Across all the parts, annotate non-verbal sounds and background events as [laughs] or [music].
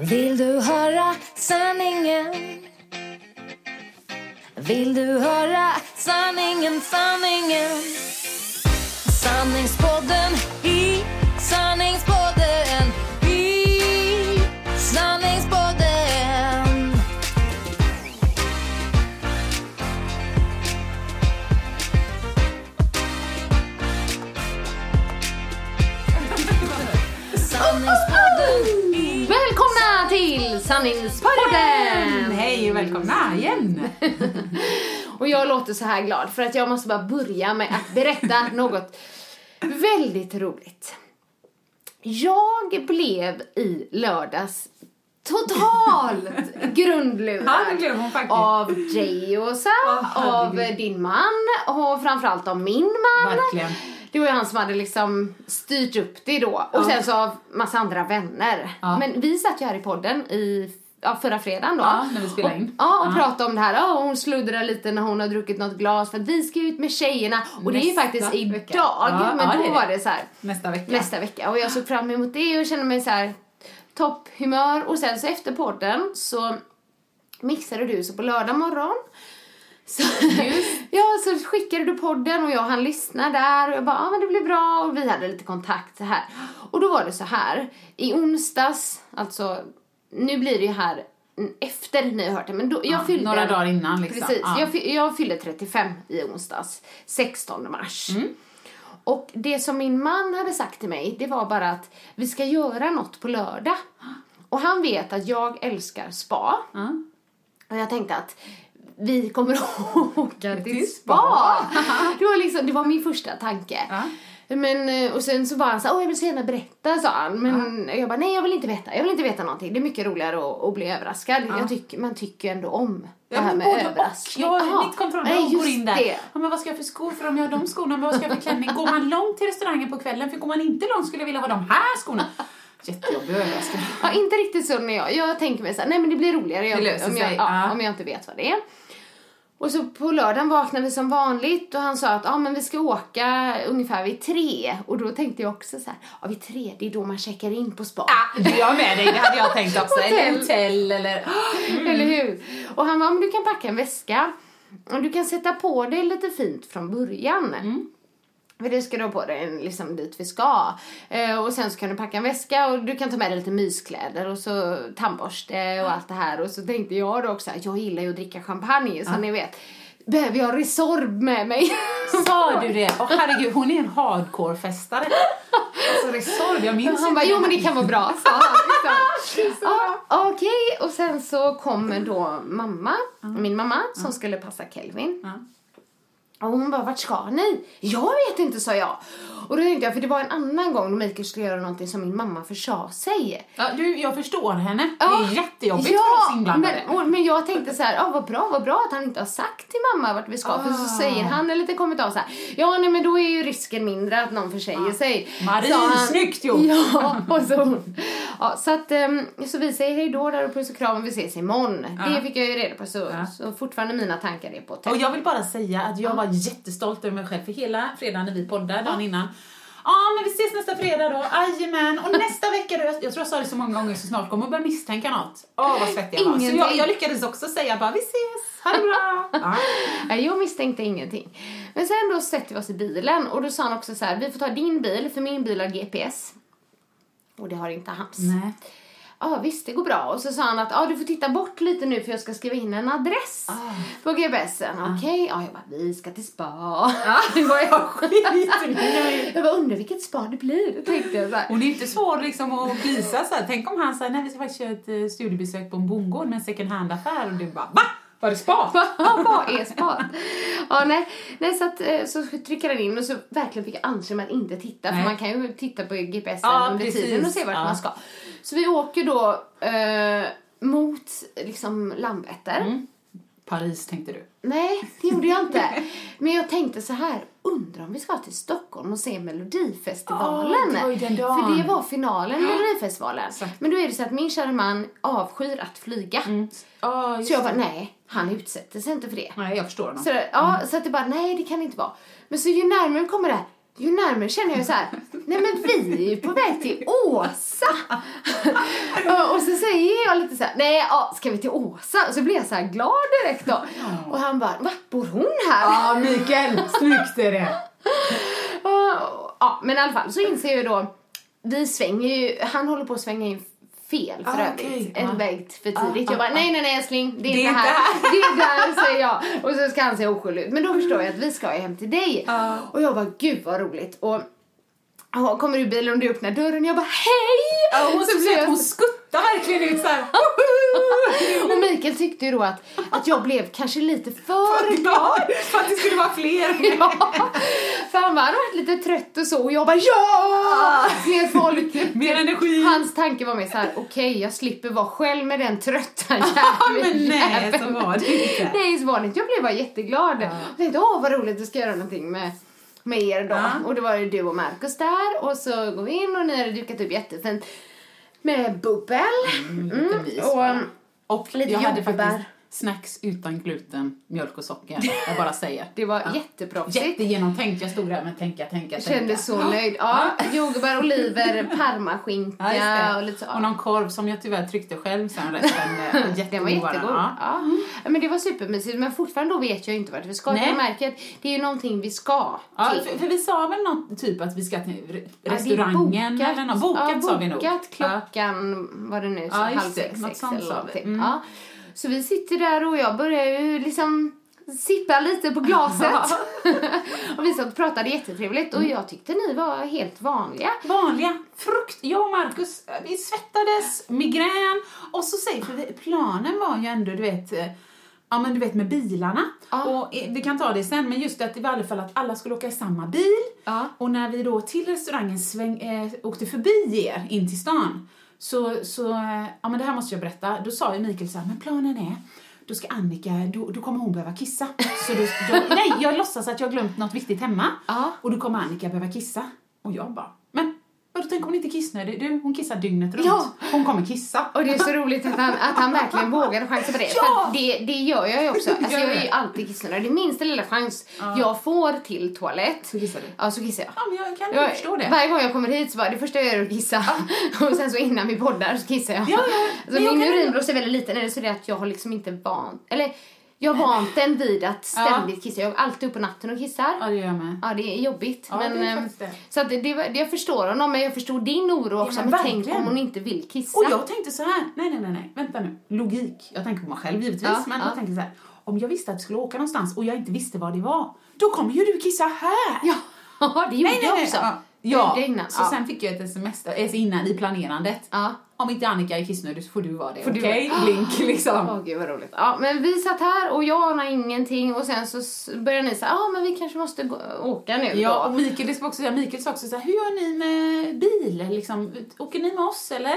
Vill du höra sanningen? Vill du höra sanningen, sanningen? Sanningspodden i sanningspodden i sanningspodden. Sanningspodden Sanningspodden! Hej och välkomna igen! [laughs] Och jag låter så här glad för att jag måste bara börja med att berätta något väldigt roligt. Jag blev i lördags totalt [laughs] grundlurad av Jay och Åh, av din man och framförallt av min man. Verkligen. Det var ju han som hade liksom styrt upp det då. Och sen så av massa andra vänner. Ja. Men vi satt ju här i podden i ja, förra fredagen då. Ja, när vi spelade in. Och, ja, och Ja. pratade om det här. Ja, hon sluddrar lite när hon har druckit något glas för att vi ska ut med tjejerna. Och det är ju Nästa faktiskt vecka. idag. Ja, men ja, då det var det. det så här Nästa vecka. nästa vecka. Och jag såg fram emot det och kände mig så här topphumör. Och sen så efter podden så mixade du så på lördag morgon. Så, [laughs] ja, så skickade du podden och jag han lyssna där och jag bara, ja ah, men det blir bra och vi hade lite kontakt så här. Och då var det så här, i onsdags, alltså nu blir det ju här efter ni har hört det, men då, jag Ja, fyllde... några dagar innan, liksom. Precis, Ja. jag, jag fyllde 35 i onsdags, 16 mars. Och det som min man hade sagt till mig, det var bara att vi ska göra något på lördag. [gasps] Och han vet att jag älskar spa. Och jag tänkte att vi kommer att [laughs] åka till spa. det, var liksom, det var min första tanke. Ja. Men, eh, och sen så var han så åh jag vill så gärna berätta, sa han. Men jag bara, nej jag vill inte veta, jag vill inte veta någonting. Det är mycket roligare att, att bli överraskad. Jag tycker, man tycker ändå om det Ja, här med överraskning. Jag, Aha. mitt kontrollbehov går in där. Det. Ja, men vad ska jag för skor för om jag har de skorna? Men vad ska jag för klänning? Går man långt till restaurangen på kvällen? För går man inte långt skulle jag vilja ha de här skorna. Jättejobbig överraskning. Ja, inte riktigt så när jag, jag tänker mig så nej men det blir roligare Det löser om, jag, ja, ja. om jag inte vet vad det är. Och så på lördagen vaknade vi som vanligt och han sa att ja men vi ska åka ungefär vid tre. Och då tänkte jag också så här, ja vid tre det är då man checkar in på spa. Ja, jag med dig. Det hade jag tänkt också. Hotell. Eller hotell eller... [gasps] Eller hur? Och han var men du kan packa en väska. Och du kan sätta på dig lite fint från början. För det ska du ha på dig liksom dit vi ska. Eh, och sen så kan du packa en väska och du kan ta med dig lite myskläder och så tandborste och allt det här. Och så tänkte jag då också att jag gillar ju att dricka champagne så ni vet. Behöver jag Resorb med mig? [laughs] Sa du det? Åh herregud, hon är en hardcore-festare. Alltså Resorb, jag minns Han bara, jo men det kan vara bra, sa han. Liksom. [laughs] Ja, Okej, och sen så kommer då mamma, min mamma, som skulle passa Kelvin. Ja. Och hon bara, vart ska ni? Jag vet inte, sa jag. Och då tänkte jag, för det var en annan gång då Mikael skulle göra någonting som min mamma försa sig. Ja, du, jag förstår henne. Ja. Det är jättejobbigt för oss inblandade. men, och, men jag tänkte så här, ah, vad bra, vad bra att han inte har sagt till mamma vart vi ska. För så Ah. säger han en liten kommentar så här, ja nej men då är ju risken mindre att någon försäger sig. Marie, sa han. snyggt gjort. Ja, och så, ja, så att, ehm, så vi säger hej då där och puss och kram och vi ses imorgon. Det fick jag ju reda på så, Ja. så fortfarande mina tankar är på hotell. Och jag vill bara säga att jag var jättestolt över mig själv för hela fredagen när vi poddade dagen innan. Ja, men vi ses nästa fredag då. Jajamän. Och nästa vecka då, jag, jag tror jag sa det så många gånger så snart kommer jag börja misstänka något. Åh, vad svettig jag var. Så jag, jag lyckades också säga bara vi ses, ha det bra. Nej, jag misstänkte ingenting. Men sen då sätter vi oss i bilen och då sa han också så här, vi får ta din bil för min bil har GPS. Och det har inte hans. Nej. Ja visst, det går bra. Och så sa han att ja, du får titta bort lite nu för jag ska skriva in en adress Ah. på GPSen. Okej, ja jag bara, vi ska till spa. [laughs] Det var jag skitnöjd. [laughs] jag bara, undrar vilket spa det blir, tänkte jag så här. Och det är inte svårt liksom att plisa så här. Tänk om han säger nej vi ska faktiskt köra ett eh, studiebesök på en bondgård med en second hand-affär och du bara va? Var det spa? [laughs] Vad är spa? Ja, nej, nej så, att, eh, så trycker han in och så verkligen fick jag anse mig att inte titta Nej. för man kan ju titta på GPSen Ja, under precis. tiden och se vart Ja. man ska. Så vi åker då eh, mot liksom Landvetter. Mm. Paris tänkte du. Nej, det gjorde jag inte. [laughs] Men jag tänkte så här, undrar om vi ska till Stockholm och se Melodifestivalen. Ja, det. För det var finalen i Melodifestivalen. Exakt. Men då är det så att min kära man avskyr att flyga. Ja, Så jag bara, nej, han utsätter sig inte för det. Nej, jag förstår honom. Så, ja, så att det bara, nej det kan det inte vara. Men så ju närmare vi kommer det här, ju närmare känner jag så här, nej men vi är ju på väg till Åsa. [laughs] och, så säger jag lite så här, nej ja, ska vi till Åsa? Och så blir jag så här glad direkt då. Och han bara, va, bor hon här? Ja, Mikael, snyggt är det. [laughs] Och, ja, men i alla fall så inser jag ju då, vi svänger ju, han håller på att svänga in fel för Ah, övrigt. okej. En Ah. väg för tidigt. Ah, jag bara, ah, nej nej nej älskling, det är Det inte här. inte [laughs] Det är där [laughs] säger jag. Och så ska han se oskyldig ut. Men då förstår jag att vi ska ju hem till dig. Ah. Och jag bara, gud vad roligt. Och ja, kommer ur bilen och du öppnar dörren och jag bara, hej! Ja, hon, så blir jag hon skuttar verkligen ut såhär. [laughs] och Mikael tyckte ju då att, att jag blev kanske lite för [laughs] glad för att det skulle vara fler. [laughs] Ja, för han var han varit lite trött och så och jag bara ja! Fler folk. Mer energi. Hans tanke var mer så här: okej jag slipper vara själv med den trötta Men jäveln. nej, så var det inte. Nej, så var det inte. Jag blev bara jätteglad. Och tänkte, åh vad roligt, du ska göra någonting med, med er då. Ja. Och det var ju du och Markus där och så går vi in och ni hade dukat upp jättefint med bubbel. Mm, mys, och, va? Och lite jag hade faktiskt snacks utan gluten, mjölk och socker. Jag bara säger. det var Ja. jätteproffsigt. Jättegenomtänkt. Jag stod där med tänka, tänka, tänka. kände så nöjd. Ja, jordgubbar, oliver, parmaskinka Ja, och lite så. Och någon korv som jag tyvärr tryckte själv sen resten. eh, [laughs] Den var jättegod. Ja. Ja. Ja, Men det var supermysigt. Men fortfarande då vet jag inte vart vi ska. Nej. Jag märker det är ju någonting vi ska Ja, till. för, för vi sa väl något typ att vi ska till Ja, restaurangen bokat. eller något. Bokat ja, sa vi nog. Bokat klockan, vad det nu, så Ja, halv sex, sex eller någonting. Mm. Ja. Så vi sitter där och jag börjar ju liksom sippa lite på glaset. [laughs] och vi satt och pratade jättetrevligt Mm. och jag tyckte ni var helt vanliga. Vanliga frukt. Jag och Markus, vi svettades, migrän och så säger för vi, planen var ju ändå, du vet, eh, ja men du vet med bilarna. Ja. Och eh, vi kan ta det sen, men just att i alla fall att alla skulle åka i samma bil. Ja. Och när vi då till restaurangen sväng, eh, åkte förbi er in till stan så, så eh, ja men det här måste jag berätta. Då sa ju Mikael så här, men planen är då ska Annika, då, då kommer hon behöva kissa. Så då, då, nej, jag låtsas att jag har glömt något viktigt hemma. Och då kommer Annika behöva kissa. Och jag bara, vadå, tänk om hon inte kissar? Du, hon kissar dygnet runt. Ja. Hon kommer kissa. Och det är så roligt att han, att han verkligen vågade chansa på det. Ja! För det, det gör jag ju också. Alltså jag är ju alltid kissnödig. Det minsta lilla chans jag får till toalett. Så kissar du. Ja, så kissar jag. Ja, men jag kan Jag- förstå det. Varje gång jag kommer hit så bara, det första jag gör är att kissa. [laughs] och sen så innan vi poddar så kissar jag. Ja, ja. Alltså, min urinblåsa är väldigt liten, eller så är det att jag har liksom inte vant, eller jag har vant den vid att ständigt kissa. Jag är alltid upp på natten och kissar. Ja, det gör jag med. Ja, det är jobbigt. Ja, men, det är ehm, det. Så att det, det, var- jag förstår honom, men jag förstår din oro också. men men tänk om hon inte vill kissa. Och jag tänkte så här, nej, nej, nej, nej, vänta nu. Logik. Jag tänker på mig själv givetvis, Ja, men ja. jag tänkte så här. Om jag visste att jag skulle åka någonstans och jag inte visste vad det var, då kommer ju du kissa här! Ja, [laughs] det gjorde nej, nej, jag nej. också. Ja, ja. så ja. sen fick jag ett sms alltså innan i planerandet. Om inte Annika är kissnödig så får du vara det, Får du vara- Blink liksom. Åh gud vad roligt. Ja, men vi satt här och jag anar ingenting och sen så började ni säga, ja men vi kanske måste gå, åka nu Ja, då. och Mikael, ska också säga, Mikael sa också så här, hur gör ni med bil? Liksom, åker ni med oss eller?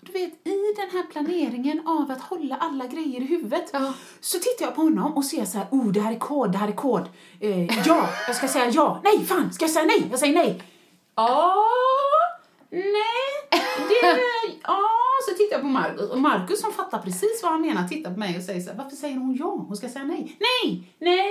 Du vet, i den här planeringen av att hålla alla grejer i huvudet Ja. så tittar jag på honom och ser så här, oh det här är kod, det här är kod. Eh, ja, jag ska säga ja. Nej, fan, ska jag säga nej? Jag säger nej. Ja, nej, det. Så tittar jag på Markus och Markus som fattar precis vad han menar tittar på mig och säger så här, varför säger hon ja? Hon ska säga nej. Nej, nej,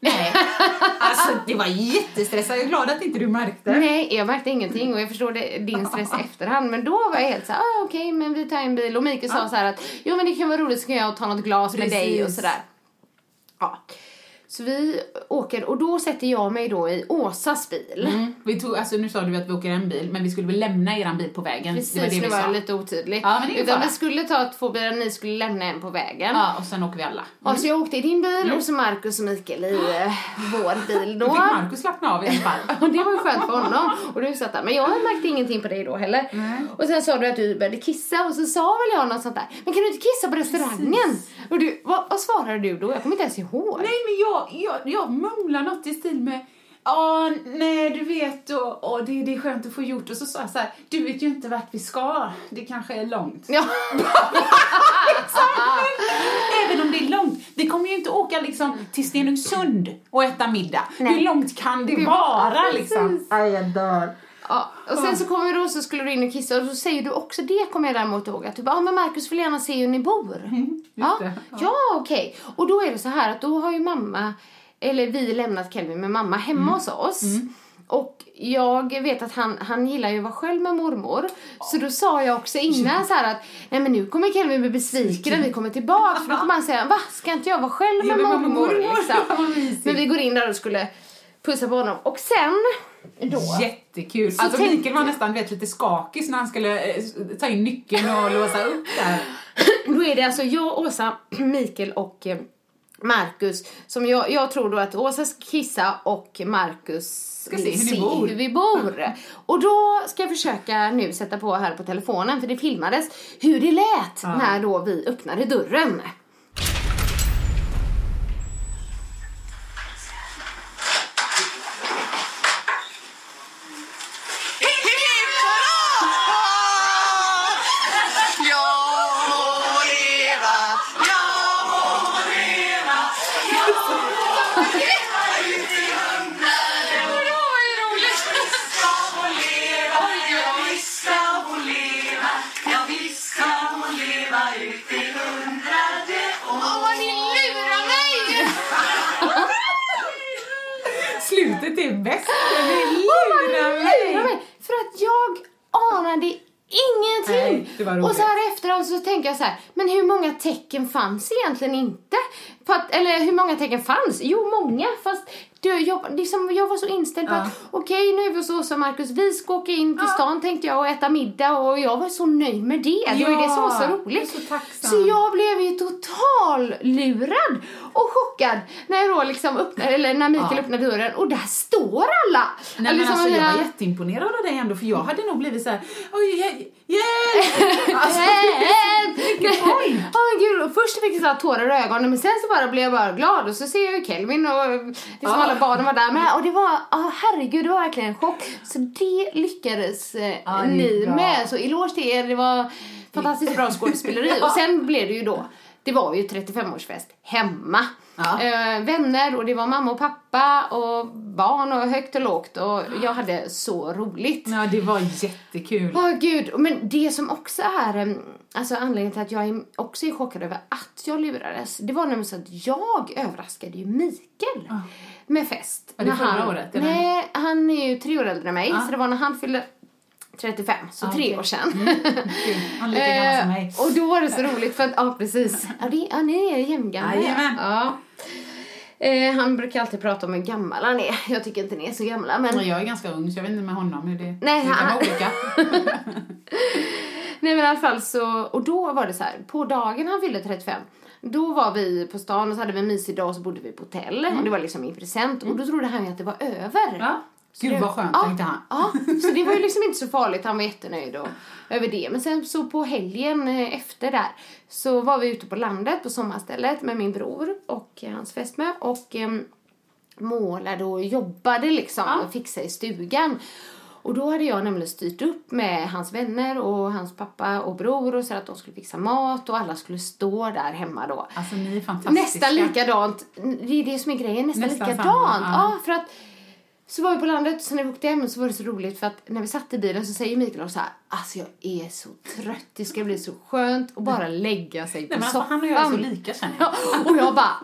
nej. [laughs] Alltså det var jättestressat, jag är glad att inte du märkte. Nej, jag märkte ingenting och jag förstår det, din stress efterhand. Men då var jag helt så här, ah, okej men vi tar en bil. Och Mikael sa så här att, jo men det kan vara roligt så kan jag ta något glas med dig och Precis. sådär. Ja. Så vi åker och då sätter jag mig då i Åsas bil. Mm. Vi tog, alltså, nu sa du att vi åker en bil, men vi skulle väl lämna eran bil på vägen. Precis, det var det vi var sa. lite otydligt. Ja, men Utan vi skulle ta två bilar, ni skulle lämna en på vägen. Ja, och sen åker vi alla. Ja, så jag åkte i din bil och så Markus och Mikael i eh, vår bil Då då. fick Markus slappna av i alla fall. [laughs] Och det var ju skönt för honom. Och du satt där. Men jag märkte ingenting på dig då heller. Och sen sa du att du började kissa och så sa väl jag något sånt där. Men kan du inte kissa på restaurangen? Och du, vad, vad svarade du då? Jag kommer inte ens ihåg. Nej, men jag, jag, jag mumlar något i stil med Ja, nej du vet och, och det, det är skönt att få gjort och så sa jag så här, du vet ju inte vart vi ska, det kanske är långt. Ja. [laughs] Även om det är långt, vi kommer ju inte åka liksom till Stenungsund och äta middag. Nej. Hur långt kan det Det vara var- liksom? Aj, jag dör. Ja, och sen så kommer vi då så skulle du in och kissa och så säger du också det kommer jag däremot ihåg att du bara, ja men Markus vill gärna se hur ni bor. ja, det. ja. okej. Och då är det så här att då har ju mamma, eller vi lämnat Kelvin med mamma hemma hos oss. Och jag vet att han, han gillar ju att vara själv med mormor. Så då sa jag också innan så här att nej men nu kommer Kelvin bli besviken när vi kommer tillbaka. För då kommer han säga va ska inte jag vara själv med [laughs] Ja, mormor? Liksom. Men vi går in där och skulle pussa på honom. Och sen då. Jättekul. Så alltså Mikael var nästan vet, lite skakig när han skulle eh, ta in nyckeln och låsa upp där. [clears throat] Då är det alltså jag, Åsa, [clears throat] Mikael och eh, Marcus som jag, jag tror då att Åsa ska kissa och Marcus Ska se hur bor. hur vi bor. [laughs] Och då ska jag försöka nu sätta på här på telefonen för det filmades hur det lät när då vi öppnade dörren. Slutet är bäst. Ni lurar mig. För att jag anade ingenting. Nej, det och så här efteråt så tänker jag så här, men hur många tecken fanns egentligen inte? Att, eller hur många tecken fanns? Jo, många. Fast du, jag, liksom, jag var så inställd på Ja. att okej, nu är Åsa och Marcus. Vi ska åka in till stan tänkte jag och äta middag och jag var så nöjd med det. Det var det som var så Ja, roligt. så tacksam. Så jag blev ju total lurad och chockad när jag då liksom öppnade, eller när Mikael Ja. öppnade dörren och där står alla. Nej, men Liksom alltså, jag var jätteimponerad av dig ändå för jag hade nog blivit så här, oj, hjälp! Alltså, [laughs] vilken! Ja men gud, först fick jag så tårar i ögonen men sen så bara blev jag bara glad och så ser jag ju Kelvin och liksom Ja. alla barnen var där med och det var, ja herregud det var verkligen en chock. Så det lyckades är ni bra. med, så eloge till er, det var fantastiskt bra [laughs] skådespeleri. Och sen blev det ju då, det var ju 35-årsfest hemma. Ja. Eh, vänner och det var mamma och pappa och barn och högt och lågt och jag hade så roligt. Ja, det var jättekul. Åh gud, men det som också är em, alltså anledningen till att jag också är chockad över att jag lurades, det var nämligen så att jag överraskade ju Mikael med fest. Var det förra han, året, eller? Nej, han är ju tre år äldre än mig, så det var när han fyllde 35, så Ah, tre okej. år sedan. Som mig. Eh, och då var det så roligt för att, ja precis, ja, det, ja ni är jämngamla. Jajamän. Ja. Eh, han brukar alltid prata om hur gammal han är. Jag tycker inte ni är så gamla men Jag är ganska ung så jag vet inte med honom hur det, Nej, det han- olika. [laughs] Nej men i alla fall så, och då var det så här, på dagen han fyllde 35, då var vi på stan och så hade vi en mysig dag och så bodde vi på hotell och det var liksom min present och då trodde han ju att det var över. Mm. Ja. Gud det- vad skönt ja, tänkte han. Ja, så det var ju liksom inte så farligt, han var jättenöjd och, [laughs] över det. Men sen så på helgen eh, efter där så var vi ute på landet på sommarstället med min bror och eh, hans fästmö och em, målade och jobbade liksom Ja. och fixade i stugan. Och då hade jag nämligen styrt upp med hans vänner och hans pappa och bror och så att de skulle fixa mat och alla skulle stå där hemma då. Alltså ni är fantastiska. Nästan likadant. Det är det som är grejen, nästan, Nästan likadant. samma, ja. ja. för att så var vi på landet och sen när vi åkte hem så var det så roligt för att när vi satt i bilen så säger Mikael så här, alltså jag är så trött, det ska bli så skönt att bara lägga sig på Nej, men alltså, soffan. han och jag är så lika känner jag. Ja, och jag bara,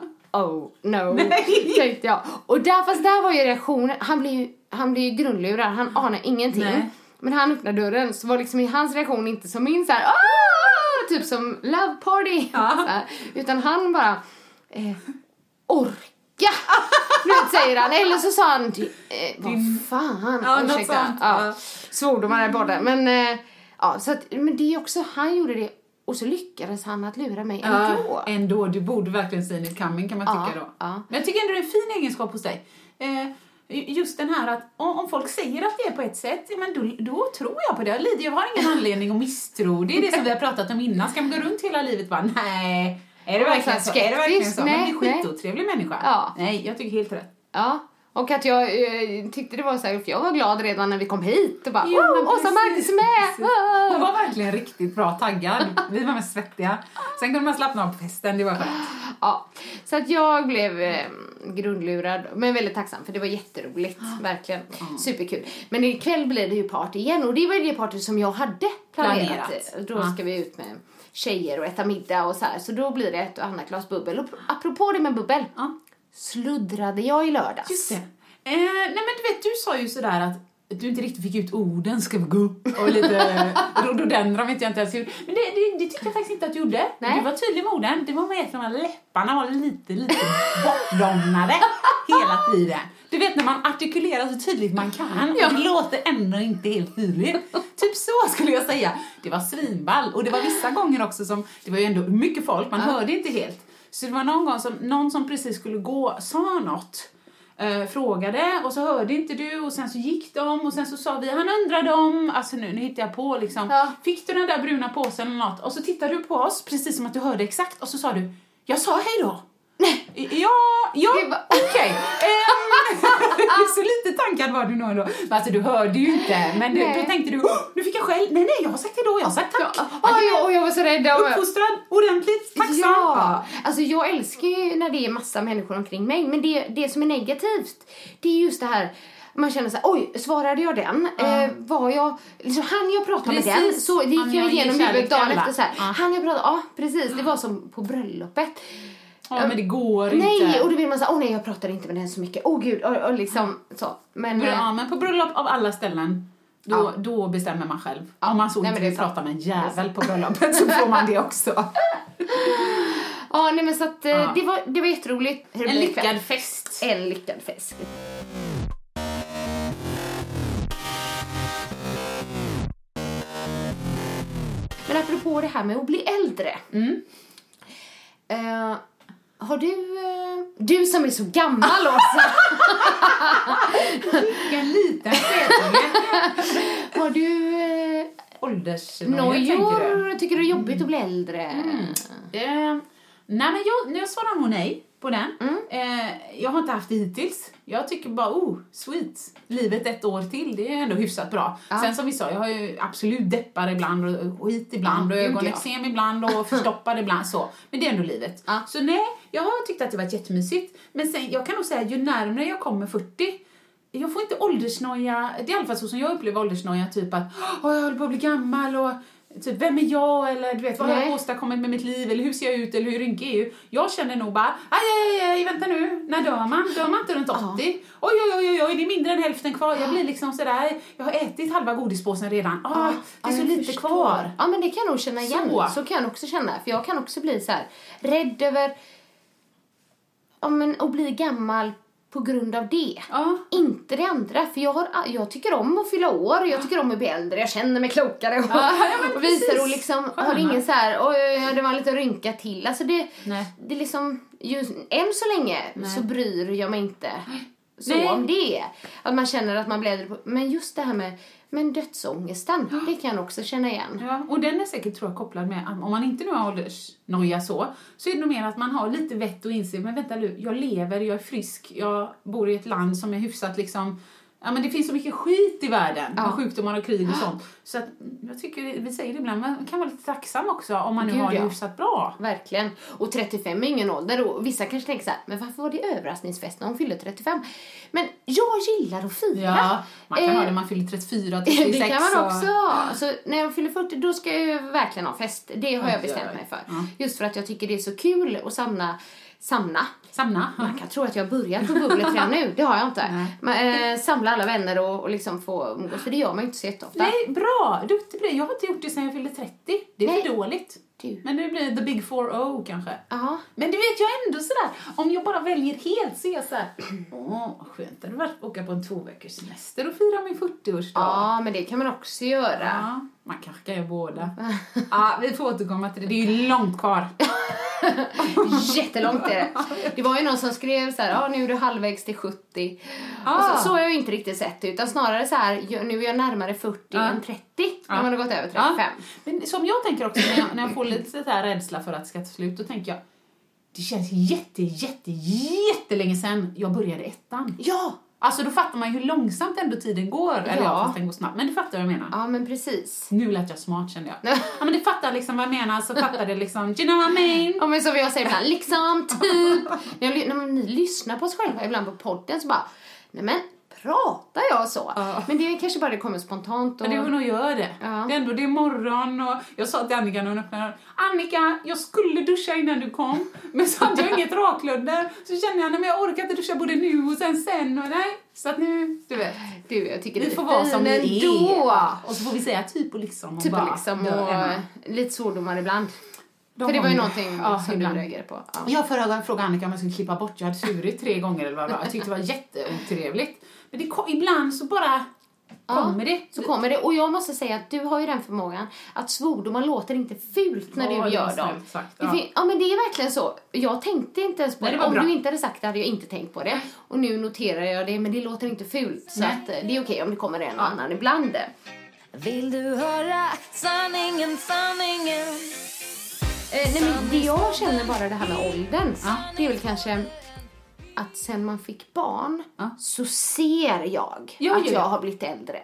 oh no, [laughs] Nej. tänkte jag. Och där, fast där var ju reaktionen, han blev ju, han blev ju grundlurad, han anar ingenting. Nej. Men han öppnade dörren så var liksom hans reaktion inte som min så här, "Ah!" typ som love party. Ja. Här. Utan han bara, eh, Du [laughs] vet, säger han. Eller så sa han, eh, vad fan. Ja, ursäkta. Ja. ja. Svordomar i podden. Men, eh, ja, så att, men det är också, han gjorde det och så lyckades han att lura mig ändå. Ja, ändå. Du borde verkligen seen it coming kan man Ja, tycka då. ja. Men jag tycker ändå det är en fin egenskap hos dig. Eh, just den här att om, folk säger att det är på ett sätt, ja, men då, då tror jag på det. Jag har ingen anledning att misstro. Det är det som vi har pratat om innan. Ska man gå runt hela livet bara nej, är det verkligen så så? Är det verkligen skeptisk. så? Nej, men det är nej. skitotrevlig människa. Ja. Nej, jag tycker helt rätt. Ja. Och att jag eh, tyckte det var så här, för jag var glad redan när vi kom hit och bara Ja, oh, Åsa Marcus är med! Ah. Hon var verkligen riktigt bra taggad. Vi var mest svettiga. Sen kunde man slappna av på festen, det var skönt. Ja, så att jag blev eh, grundlurad, men väldigt tacksam för det var jätteroligt, verkligen. Superkul. Men ikväll blir det ju party igen och det var ju det party som jag hade planerat. Planerat. Då Ja. ska vi ut med tjejer och äta middag och så här. Så då blir det ett och annat glas bubbel. Och apropå det med bubbel, Ja. sluddrade jag i lördags. Just det. Eh, nej men du vet, du sa ju sådär att du inte riktigt fick ut orden, ska vi gå? Och lite rhododendron vet jag inte ens hur. Men det, det, det tyckte jag faktiskt inte att du gjorde. Nej. Du var tydlig med orden. Det var med att de här läpparna var lite, lite bortdomnade hela tiden. Du vet när man artikulerar så tydligt man kan och det låter ändå inte helt tydligt. Typ så skulle jag säga. Det var svinball och det var vissa gånger också som, det var ju ändå mycket folk, man hörde inte helt. Så det var någon gång som någon som precis skulle gå sa något eh, frågade och så hörde inte du och sen så gick de och sen så sa vi han undrade om, alltså nu, nu hittar jag på liksom, Ja. fick du den där bruna påsen eller något? Och så tittade du på oss precis som att du hörde exakt och så sa du, jag sa hej då. Ja, ja, Det var- okej. [laughs] Ehm, [laughs] så lite tankad var du nog ändå. Alltså du hörde ju inte, men du, då tänkte du, "Åh, nu fick jag skäll. Nej, nej, jag har sagt hej då, jag har sagt tack. Ja, och jag var så rädd. Uppfostrad, ordentligt, tacksam. Ja, alltså jag älskar ju när det är massa människor omkring mig. Men det, det som är negativt, det är just det här man känner så här, oj, svarade jag den? Eh, var jag, liksom, han jag prata med den? Precis. Så det gick jag igenom huvudet dagen efter så här. Ja. Han jag prata, ja precis, det var som på bröllopet. Ja, men det går Nej, inte. och då vill man säga, åh nej jag pratade inte med den så mycket, åh gud, och, och liksom så. Men, eh, Ja, men på bröllop av alla ställen, då, Ja. då bestämmer man själv. Om man så Nej, inte vill prata med en jävel på bröllopet så får man det också. [laughs] ja nej men så att eh, Ja. det, var, det var jätteroligt. Det En lyckad fest. En lyckad fest. Men apropå det här med att bli äldre. Mm. Eh, har du... eh, du som är så gammal, Åsa. Vilken liten har du eh, Åldersnöja, tänker du? nojor? Tycker du det är jobbigt att bli äldre? Eh, nej, men jag, jag svarar nog nej på den. Mm. Eh, jag har inte haft det hittills. Jag tycker bara, oh, sweet. Livet ett år till, det är ändå hyfsat bra. Ja. Sen som vi sa, jag har ju absolut deppar ibland och skit ibland Ja, och gud, ögoneksem ibland och [laughs] förstoppad ibland så. Men det är ändå livet. Ja. Så nej, jag har tyckt att det varit jättemysigt. Men sen, jag kan nog säga, ju närmare jag kommer 40 jag får inte åldersnoja, det är i alla fall så som jag upplever åldersnoja, typ att Åh, jag håller på att bli gammal och typ vem är jag eller du vet vad har Nej. jag åstadkommit med mitt liv eller hur ser jag ut eller hur rynkig är jag? Jag känner nog bara aj, aj, aj, vänta nu, när dör man? Dör man inte runt 80? Oj, oj, oj, oj, oj, det är mindre än hälften kvar. Jag blir liksom sådär, jag har ätit halva godispåsen redan. Ah, det är så lite förstår. kvar. Ja, men det kan jag nog känna igen. Så. Så, kan jag också känna. För jag kan också bli så här rädd över ja, men, att bli gammal på grund av det. Ja. Inte det andra, för jag, har, jag tycker om att fylla år, jag tycker om att bli äldre, jag känner mig klokare och, Ja, och visar och liksom har Sköna. ingen så här, oj, det var en liten rynka till. Alltså det, Nej. det är liksom, just, än så länge så bryr jag mig inte så Nej. om det. Att man känner att man blir äldre på, men just det här med men dödsångesten, det kan jag också känna igen. Ja, och den är säkert tror jag kopplad med, om man inte nu har åldersnoja så, så är det nog mer att man har lite vett och inser, men vänta nu, jag lever, jag är frisk, jag bor i ett land som är hyfsat liksom, ja men det finns så mycket skit i världen, Ja. med sjukdomar och krig och [gasps] sånt. Så att jag tycker, vi säger det ibland, man kan vara lite tacksam också om man nu Gud, har det ja. hyfsat bra. Verkligen. Och 35 är ingen ålder och vissa kanske tänker så här, men varför var det överraskningsfest när hon fyllde 35? Men jag gillar att fira. Ja, man kan Eh, ha det, man fyller 34, 36 [laughs] Det kan man och- också ha. Så när jag fyller 40 då ska jag verkligen ha fest. Det har Ja, jag bestämt mig för. Ja. Just för att jag tycker det är så kul att samla, samla. Samma. Man kan tro att jag har börjat på bubblet redan nu, det har jag inte. Men, eh, samla alla vänner och, och liksom få umgås, för det gör man ju inte så jätteofta. Nej, bra! Duktig på det. Jag har inte gjort det sedan jag fyllde 30. det är Nej. för dåligt. Du. Men det blir the big four o kanske. Ja. Men du vet, jag är ändå sådär, om jag bara väljer helt så är jag såhär, åh, skönt det hade varit att åka på en två veckors semester och fira min 40-årsdag. ja, men det kan man också göra. Ja, man kanske kan göra båda. [laughs] ja, vi får återkomma till det, det är ju långt kvar. Jättelångt är det. Det var ju någon som skrev så här, ja nu är du halvvägs till 70. Ah. Och så, så har jag ju inte riktigt sett det, utan snarare så här, nu är jag närmare 40 Ja. än 30 när man har gått över 35. Ja. Men som jag tänker också, när jag, när jag får lite så här rädsla för att det ska ta slut, då tänker jag, det känns jätte, jätte, jättelänge sedan jag började ettan. Ja! Alltså då fattar man ju hur långsamt ändå tiden går. Eller ja, Ja. fast den går snabbt. Men du fattar vad jag menar. Ja, men precis. Nu lät jag smart kände jag. [laughs] ja men du fattar liksom vad jag menar, så fattar det liksom, you know what I mean? Ja, men som jag säger ibland, liksom, typ. När, jag, när ni lyssnar på oss själva ibland på podden så bara, nej men pratar jag så? Ja. Men det är kanske bara det kommer spontant och... Men det är nog gör det. Ja. Det är ändå det är morgon och jag sa till Annika när hon öppnade Annika, jag skulle duscha innan du kom, [laughs] men så hade jag inget raklödder. Så kände jag, men jag orkar inte duscha både nu och sen sen och nej. Så att nu, du vet. Du, jag tycker Vi du får vara som vi är. Och så får vi säga typ och liksom. Och Typ bara och liksom och Emma. lite svordomar ibland. De För det var ju någonting Ja, som ibland. du reagerade på. Ja. Jag förra gången frågade Annika om jag skulle klippa bort, jag hade svurit tre gånger eller vad det var. Jag tyckte det var jätteotrevligt. Men det, ibland så bara kommer det. Så kommer det. Och jag måste säga att du har ju den förmågan att svordomar låter inte fult när Ja, du gör dem. sagt, Det ja. ja men det är verkligen så. Jag tänkte inte ens på Nej, det. det Om bra. du inte hade sagt det hade jag inte tänkt på det. Och nu noterar jag det men det låter inte fult. Så eh, det är okej om det kommer en och annan ibland. Vill du höra sanningen, sanningen? Eh, nej, men det jag känner bara det här med åldern, Ja. det är väl kanske att sen man fick barn Ja. så ser jag Ja, att ja, jag ja. har blivit äldre.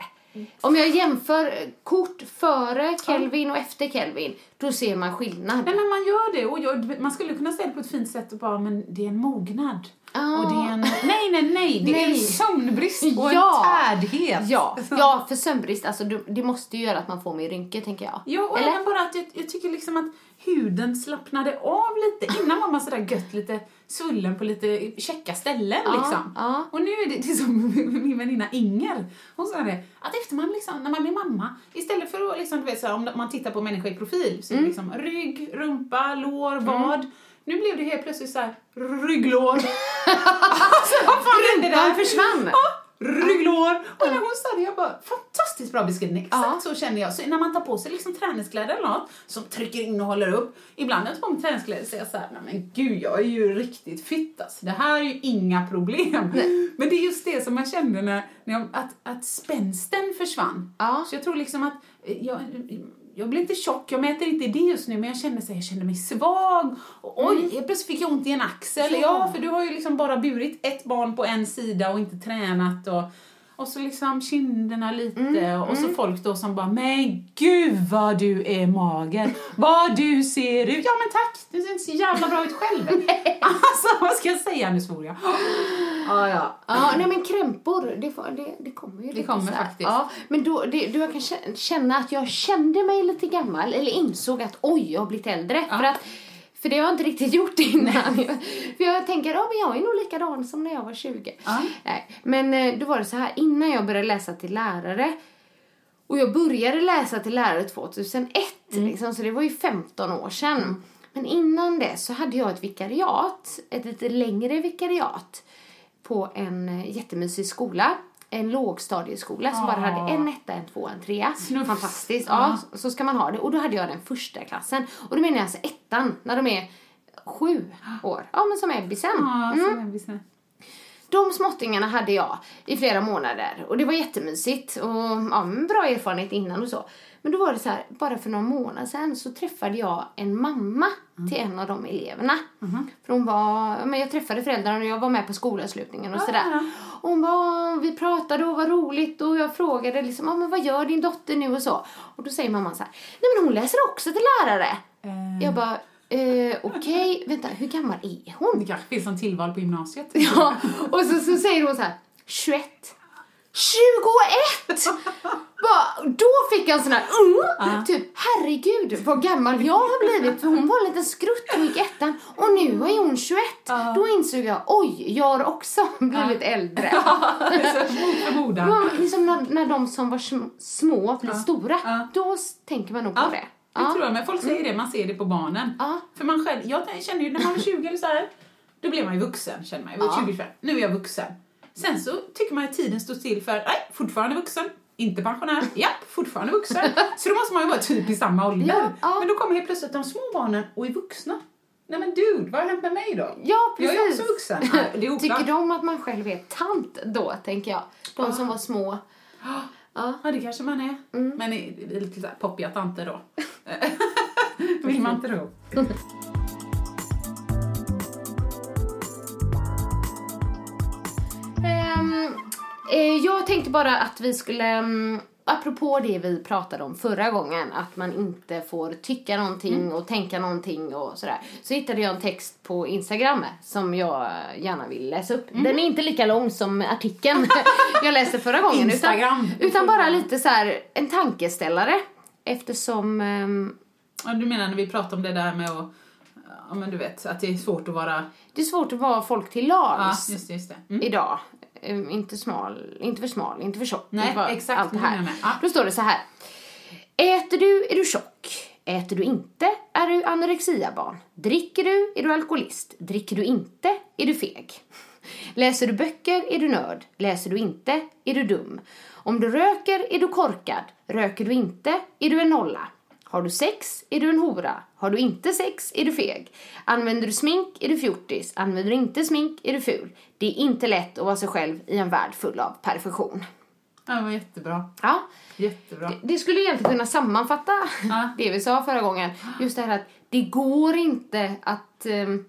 Om jag jämför kort före Kelvin och efter Kelvin, då ser man skillnad. Men när man gör det, och jag, man skulle kunna säga det på ett fint sätt och bara, men det är en mognad. Ah. Och det är en, nej, nej, nej, det är en Nej. sömnbrist och Ja. en tärdhet. Ja, ja, för sömnbrist, alltså, det måste ju göra att man får mer rynkor, tänker jag. Ja, och Eller? även bara att jag, jag tycker liksom att huden slappnade av lite. Innan var man sådär gött lite svullen på lite käcka ställen Ja, liksom. ja. Och nu är det, [laughs] det är som min väninna Inger, hon sa det, att efter man liksom, när man blir mamma, istället för att liksom, du vet, så här, om man tittar på människa i profil, så Mm. liksom rygg, rumpa, lår, vad. Nu blev det helt plötsligt såhär rygglår. [laughs] alltså vad fan? Rumpan försvann. Ja, rygglår. Och när hon sa det, jag bara, fantastiskt bra beskrivning. Exakt Ja. så känner jag. Så när man tar på sig liksom träningskläder eller något som trycker in och håller upp. Ibland när jag tar på mig träningskläder så är jag såhär, nej men gud jag är ju riktigt fit alltså. Det här är ju inga problem. Men det är just det som man kände när, när jag, att, att spänsten försvann. Ja. Så jag tror liksom att eh, jag, jag blir inte tjock, jag mäter inte det just nu, men jag känner, så här, jag känner mig svag. Och, oj, helt plötsligt fick jag ont i en axel. Mm. Ja. Ja. för du har ju liksom bara burit ett barn på en sida och inte tränat. Och, och så liksom kinderna lite Mm, och så folk då som bara Men gud vad du är mager! vad du ser ut! Ja men tack! Du ser inte så jävla bra ut själv! [laughs] alltså vad ska jag säga? Nu svor jag. Ja, ja. Ja, nej men krämpor, det, det, det kommer ju lite kommer faktiskt. Ja, men då, det, då jag kan kä- känna att jag kände mig lite gammal, eller insåg att oj, jag har blivit äldre. För, att, för det har jag inte riktigt gjort [laughs] innan. för jag tänker, ja men jag är nog likadan som när jag var 20. Ja. Nej, men eh, då var det så här, innan jag började läsa till lärare, och jag började läsa till lärare 2001, liksom, så det var ju 15 år sedan. Men innan det så hade jag ett vikariat, ett lite längre vikariat på en eh, jättemysig skola. En lågstadieskola som bara hade en etta, en tvåa, en trea. Snufs. Fantastiskt. Ja, så ska man ha det. Och då hade jag den första klassen. Och då menar jag alltså ettan, när de är sju år. Ja, men som Ebbisen. Ja, Mm. är vi så. De småttingarna hade jag i flera månader och det var jättemysigt och ja, bra erfarenhet innan och så. Men då var det så här, bara för några månader sedan så träffade jag en mamma till en av de eleverna. För hon var, men jag träffade föräldrarna och jag var med på skolavslutningen och sådär. Och hon var, vi pratade och var roligt och jag frågade liksom, ja, men vad gör din dotter nu och så. Och då säger mamman så här, nej men hon läser också till lärare. Eh, Jag bara, eh, okej, vänta, hur gammal är hon? Det kanske finns som tillval på gymnasiet. [laughs] Ja, och så, så säger hon så här, 21. 21! Bara, då fick jag en sån här, uh, typ herregud vad gammal jag har blivit för hon var en liten skrutt och gick ettan och nu är hon 21. Då insåg jag, oj, jag har också [laughs] blivit äldre. [laughs] Förmodan. Liksom när, när de som var sm- små blir stora, då tänker man nog på Ja. Det. Det tror jag, men folk säger det, man ser det på barnen. Ja. För man själv, jag känner ju när man var 20 eller så här, då blev man ju vuxen, känner man. Jag var Ja. 20 Nu är jag vuxen. Sen så tycker man att tiden står still för, nej, fortfarande vuxen, inte pensionär, [laughs] japp, fortfarande vuxen. Så då måste man ju vara typ i samma ålder. Ja, ja. Men då kommer helt plötsligt de små barnen och är vuxna. Nej men dude, vad har hänt med mig då? Ja, precis. Jag är också vuxen. Ja, oklart. Tycker de att man själv är tant då, tänker jag? De som var små. Ja. Ja, det kanske man är. Mm. Men är lite så här poppiga tanter då. [laughs] Vill man tro. Ehm, eh, jag tänkte bara att vi skulle, um, apropå det vi pratade om förra gången, att man inte får tycka någonting Mm. och tänka någonting och sådär. Så hittade jag en text på Instagram som jag gärna vill läsa upp. Mm. Den är inte lika lång som artikeln [laughs] jag läste förra gången. Instagram. Utan, utan bara lite så här en tankeställare. Eftersom ehm, Ja, du menar när vi pratar om det där med att, ja men du vet, att det är svårt att vara, det är svårt att vara folk till ja lags just det, just det. Mm. idag. Ehm, inte smal, inte för smal, inte för tjock. Nej, Det var exakt, Allt det här. Ja. Då står det så här. Äter du är du tjock. Äter du inte är du anorexiabarn. Dricker du är du alkoholist. Dricker du inte är du feg. Läser du böcker är du nörd. Läser du inte är du dum. Om du röker är du korkad. Röker du inte är du en nolla. Har du sex är du en hora. Har du inte sex är du feg. Använder du smink är du fjortis. Använder du inte smink är du ful. Det är inte lätt att vara sig själv i en värld full av perfektion. Ja, det var jättebra. Ja, Jättebra. det, det skulle egentligen kunna sammanfatta Ja. [laughs] det vi sa förra gången. Just det här att det går inte att, ehm,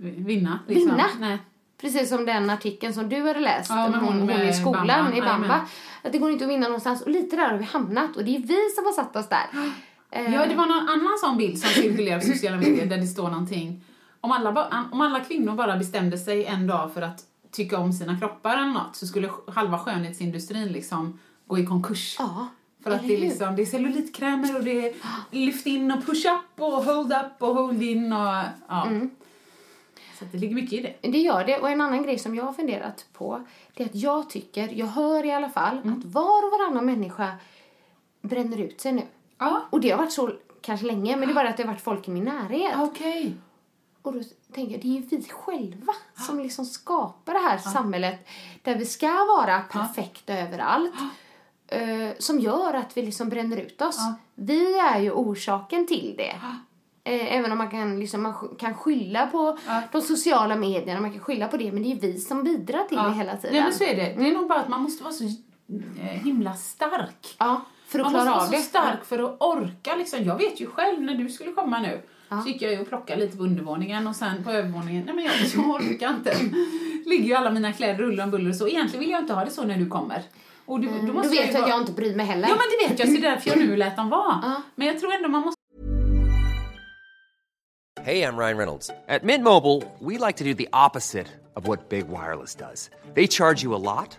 Vinna, liksom. Vinna. Nej. precis som den artikeln som du hade läst, Ja, om hon, hon i skolan Bamba. i Bamba. Jajamän. Att det går inte att vinna någonstans och lite där har vi hamnat och det är vi som har satt oss där. [gasps] [gasps] Eh, Ja, det var någon annan sån bild som cirkulerar på sociala [clears throat] medier där det står någonting. Om alla, om alla kvinnor bara bestämde sig en dag för att tycka om sina kroppar eller något så skulle halva skönhetsindustrin liksom gå i konkurs. Ja, För att det är, liksom, det är cellulitkrämer och det är lyft in och push up och hold up och hold in och ja. Mm. Så det ligger mycket i det. Det gör det. Och en annan grej som jag har funderat på det är att jag tycker, jag hör i alla fall, Mm. att var och varannan människa bränner ut sig nu. Ja, Och det har varit så kanske länge, men det är bara att det har varit folk i min närhet. okej. Och då tänker jag, det är ju vi själva som liksom skapar det här samhället där vi ska vara perfekta överallt. eh, som gör att vi liksom bränner ut oss. Vi är ju orsaken till det. Eh, även om man kan, liksom, man kan skylla på de sociala medierna, man kan skylla på det, men det är ju vi som bidrar till det hela tiden. Nej men så är det. Det är nog bara att man måste vara så eh, himla stark. Ja, för att Man klara måste av vara det. så stark för att orka. Liksom. Jag vet ju själv när du skulle komma nu. Så gick jag ju och plockade lite på undervåningen och sen på övervåningen. Nej men jag, jag orkar inte. Ligger ju alla mina kläder ruller om buller och så. Egentligen vill jag inte ha det så när du kommer. Och du, då Du måste vet ju att vara- jag inte bryr mig heller. Ja men det vet jag, så det är därför jag nu lät dem vara. Men jag tror ändå man måste Hey, I'm Ryan Reynolds. At Mint Mobile, we like to do the opposite of what Big Wireless does. They charge you a lot,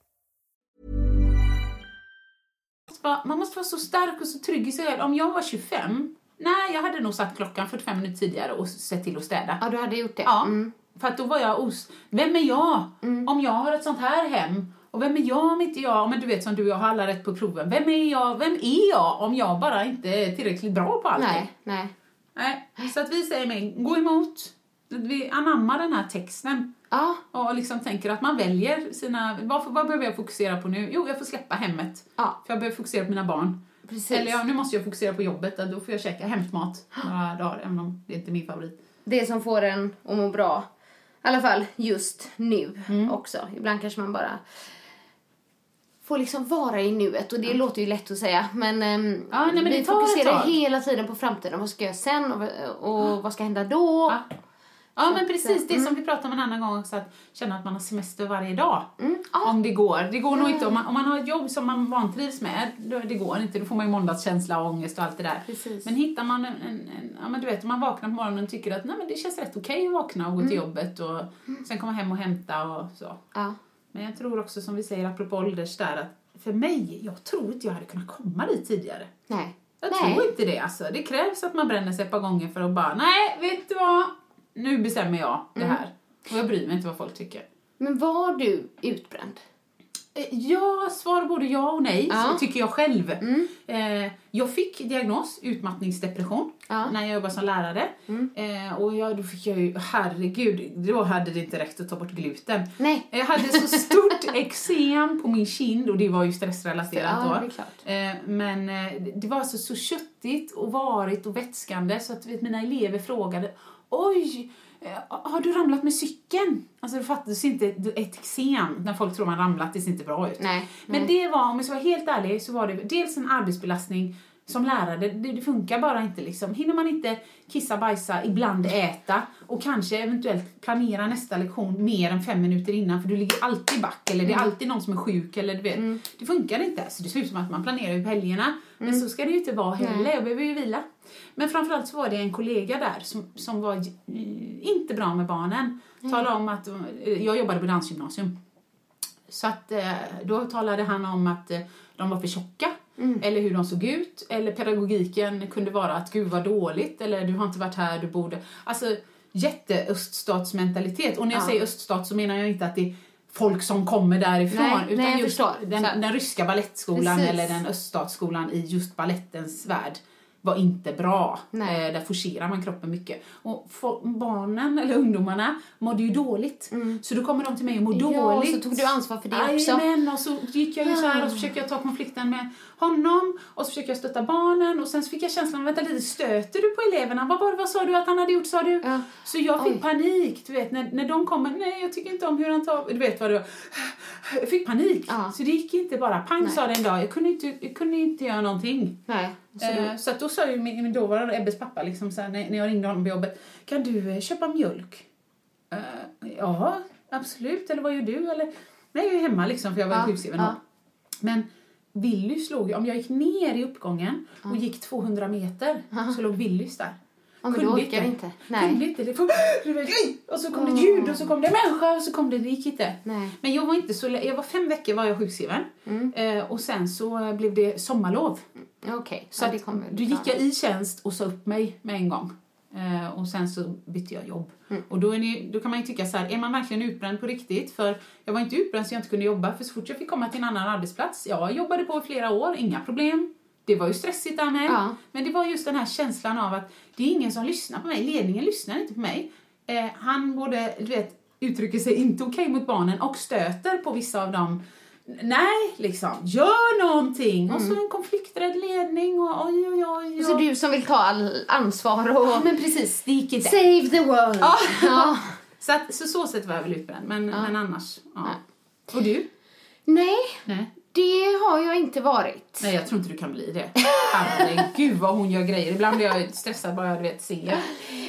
vara, man måste vara så stark och så trygg i sig själv. Om jag var 25, nej jag hade nog satt klockan 45 minuter tidigare och sett till att städa. Ja, du hade gjort det. Ja, Mm. För att då var jag os... Vem är jag Mm. om jag har ett sånt här hem? Och vem är jag om inte jag, men du vet som du och jag har alla rätt på proven. Vem är jag, vem är jag om jag bara inte är tillräckligt bra på allting? Nej, nej. Nej. Så att vi säger mig, gå emot. Vi anammar den här texten. Ja, Och liksom tänker att man väljer sina... Vad, vad behöver jag fokusera på nu? Jo, jag får släppa hemmet. Ja. För jag behöver fokusera på mina barn. precis. Eller ja, nu måste jag fokusera på jobbet. Då får jag käka hämtmat några dagar, även om det inte är min favorit. Det som får en att må bra. I alla fall just nu Mm. också. Ibland kanske man bara får liksom vara i nuet. Och det låter ju lätt att säga. Men, ehm, Ja, nej, men vi fokuserar hela tiden på framtiden. Vad ska jag göra sen? Och, och vad ska hända då? Ja. Ja, men att, precis. Det mm. som vi pratade om en annan gång också, att känna att man har semester varje dag. Mm, ja. Om det går. Det går nog inte. Om man, om man har ett jobb som man vantrivs med, då, det går inte. Då får man ju måndagskänsla och ångest och allt det där. Precis. Men hittar man en, en, en ja men du vet, om man vaknar på morgonen och tycker att nej, men det känns rätt okej att vakna och gå Mm. till jobbet och sen komma hem och hämta och så. Ja. Men jag tror också som vi säger apropå ålders där att för mig, jag tror inte jag hade kunnat komma dit tidigare. Nej. Jag Nej. tror inte det alltså. Det krävs att man bränner sig ett par gånger för att bara, nej, vet du vad? Nu bestämmer jag det Mm. här. Och jag bryr mig inte vad folk tycker. Men var du utbränd? Eh, Ja, svar både ja och nej, Ja. så tycker jag själv. Mm. Eh, jag fick diagnos utmattningsdepression Ja. Mm. när jag jobbade som lärare. Eh, och jag, då fick jag ju, herregud, då hade det inte räckt att ta bort gluten. Nej. Jag hade så stort [laughs] eksem på min kind och det var ju stressrelaterat Ja, då. det är klart. Eh, men eh, det var alltså så köttigt och varigt och vätskande så att vet, mina elever frågade Oj, eh, har du ramlat med cykeln? Alltså det fattas inte ett eksem när folk tror man ramlat, det ser inte bra ut. Nej. Men det var, om jag ska vara helt ärlig, så var det dels en arbetsbelastning som lärare, det, det funkar bara inte liksom. Hinner man inte kissa, bajsa, ibland äta och kanske eventuellt planera nästa lektion mer än fem minuter innan för du ligger alltid back eller det är alltid någon som är sjuk eller du vet. Det funkar inte. Så det ser ut som att man planerar ju på helgerna. Men så ska det ju inte vara heller, jag behöver ju vila. Men framförallt så var det en kollega där som, som var inte bra med barnen. Talade om att, jag jobbade på dansgymnasium. Så att eh, då talade han om att eh, de var för tjocka, eller hur de såg ut, eller pedagogiken kunde vara att gud vad dåligt, eller du har inte varit här, du borde... Alltså jätteöststatsmentalitet. Och när jag Ja. säger öststat så menar jag inte att det är folk som kommer därifrån, Nej, utan nej, just den, den ryska ballettskolan Precis. eller den öststatsskolan i just ballettens värld var inte bra. Eh, där forcerar man kroppen mycket. Och barnen, eller ungdomarna, mådde ju dåligt. Så då kommer de till mig och mår Mm. Ja, dåligt. så tog du ansvar för det också. Jajamän, och så gick jag ju så här och så försökte jag ta konflikten med honom och så försökte jag stötta barnen och sen så fick jag känslan, vänta lite, stöter du på eleverna? Vad, var det, vad sa du att han hade gjort, sa du? Ja. Så jag fick Oj. panik, du vet, när, när de kommer, nej jag tycker inte om hur han tar, du vet vad det var. Jag fick panik, Ja. så det gick inte bara, pang Nej. sa det en dag, jag kunde inte, jag kunde inte göra någonting. Nej. Så Eh, Så då sa ju min, min dåvarande Ebbes pappa, liksom, så här, när, när jag ringde honom på jobbet, kan du eh, köpa mjölk? Eh, ja, absolut. Eller vad gör du? Eller, nej, jag är hemma liksom, för jag var Ja, sjukskriven ja. Men Willy slog ju, om jag gick ner i uppgången och gick 200 meter så låg Willys där. Ja, Kunde orkar inte. Nej. Kunde inte. Det [gasps] och så kom det ljud och så kom det människa och så kom det, det gick inte. Nej. Men jag var inte så, jag var fem veckor var jag sjukskriven. Mm. Eh, och sen så blev det sommarlov. Okej, Så ja, det kommer då gick jag i tjänst och sa upp mig med en gång. Eh, och sen så bytte jag jobb. Mm. Och då, ni, då kan man ju tycka så här, är man verkligen utbränd på riktigt? För jag var inte utbränd så jag inte kunde jobba, för så fort jag fick komma till en annan arbetsplats, jag jobbade på i flera år, inga problem. Det var ju stressigt där med. Ja. Men det var just den här känslan av att det är ingen som lyssnar på mig, ledningen lyssnar inte på mig. Eh, han både, du vet, uttrycker sig inte okej mot barnen och stöter på vissa av dem. Nej, liksom, gör någonting! Och så en konflikträdd ledning och oj, oj, oj. Mm. Så du som vill ta all ansvar och... Ja, men precis, det gick inte. Save the world! Ja. Ja. [laughs] Så, att, så så sätt var jag väl utbränd, men, men annars. Och du? Nej, Nej. Det har jag inte varit. Nej, jag tror inte du kan bli det. Herregud vad hon gör grejer. Ibland blir jag stressad bara jag vet, ser.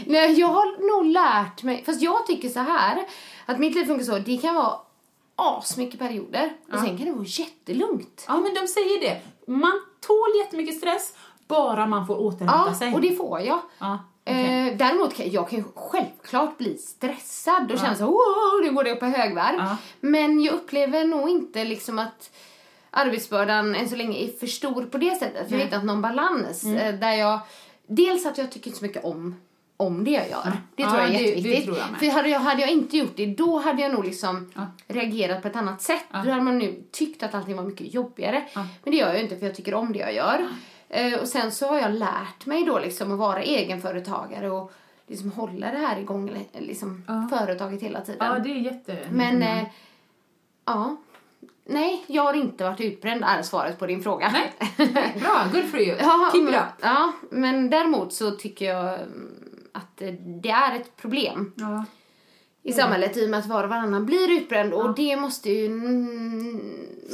Nej, jag har nog lärt mig, fast jag tycker så här att mitt liv funkar så, det kan vara asmycket perioder och sen kan det vara jättelugnt. Ja, men de säger det. Man tål jättemycket stress, bara man får återhämta Ja, sig. och det får jag. Ja, okej. Eh, däremot kan jag kan ju självklart bli stressad och känna så wow, nu går det upp i högvarv. Ja. Men jag upplever nog inte liksom att arbetsbördan än så länge är för stor på det sättet. För jag har hittat någon balans Mm. eh, där jag, dels att jag tycker inte så mycket om om det jag gör. Det Ja, tror jag är det- det jätteviktigt. tror jag med. För hade jag, hade jag inte gjort det, då hade jag nog liksom Ja. reagerat på ett annat sätt. Då hade man nu tyckt att allting var mycket jobbigare. Ja. Men det gör jag ju inte för jag tycker om det jag gör. Eh, och sen så har jag lärt mig då liksom att vara egenföretagare och liksom hålla det här igång, liksom företaget hela tiden. Ja, det är jätte... Men, eh, ja. Nej, jag har inte varit utbränd är svaret på din fråga. Nej, nej, [laughs] bra, good for you. Ja, Keep it up. ja, men däremot så tycker jag mm, att det är ett problem Ja. i samhället i och med att var och varannan blir utbränd och det måste ju mm,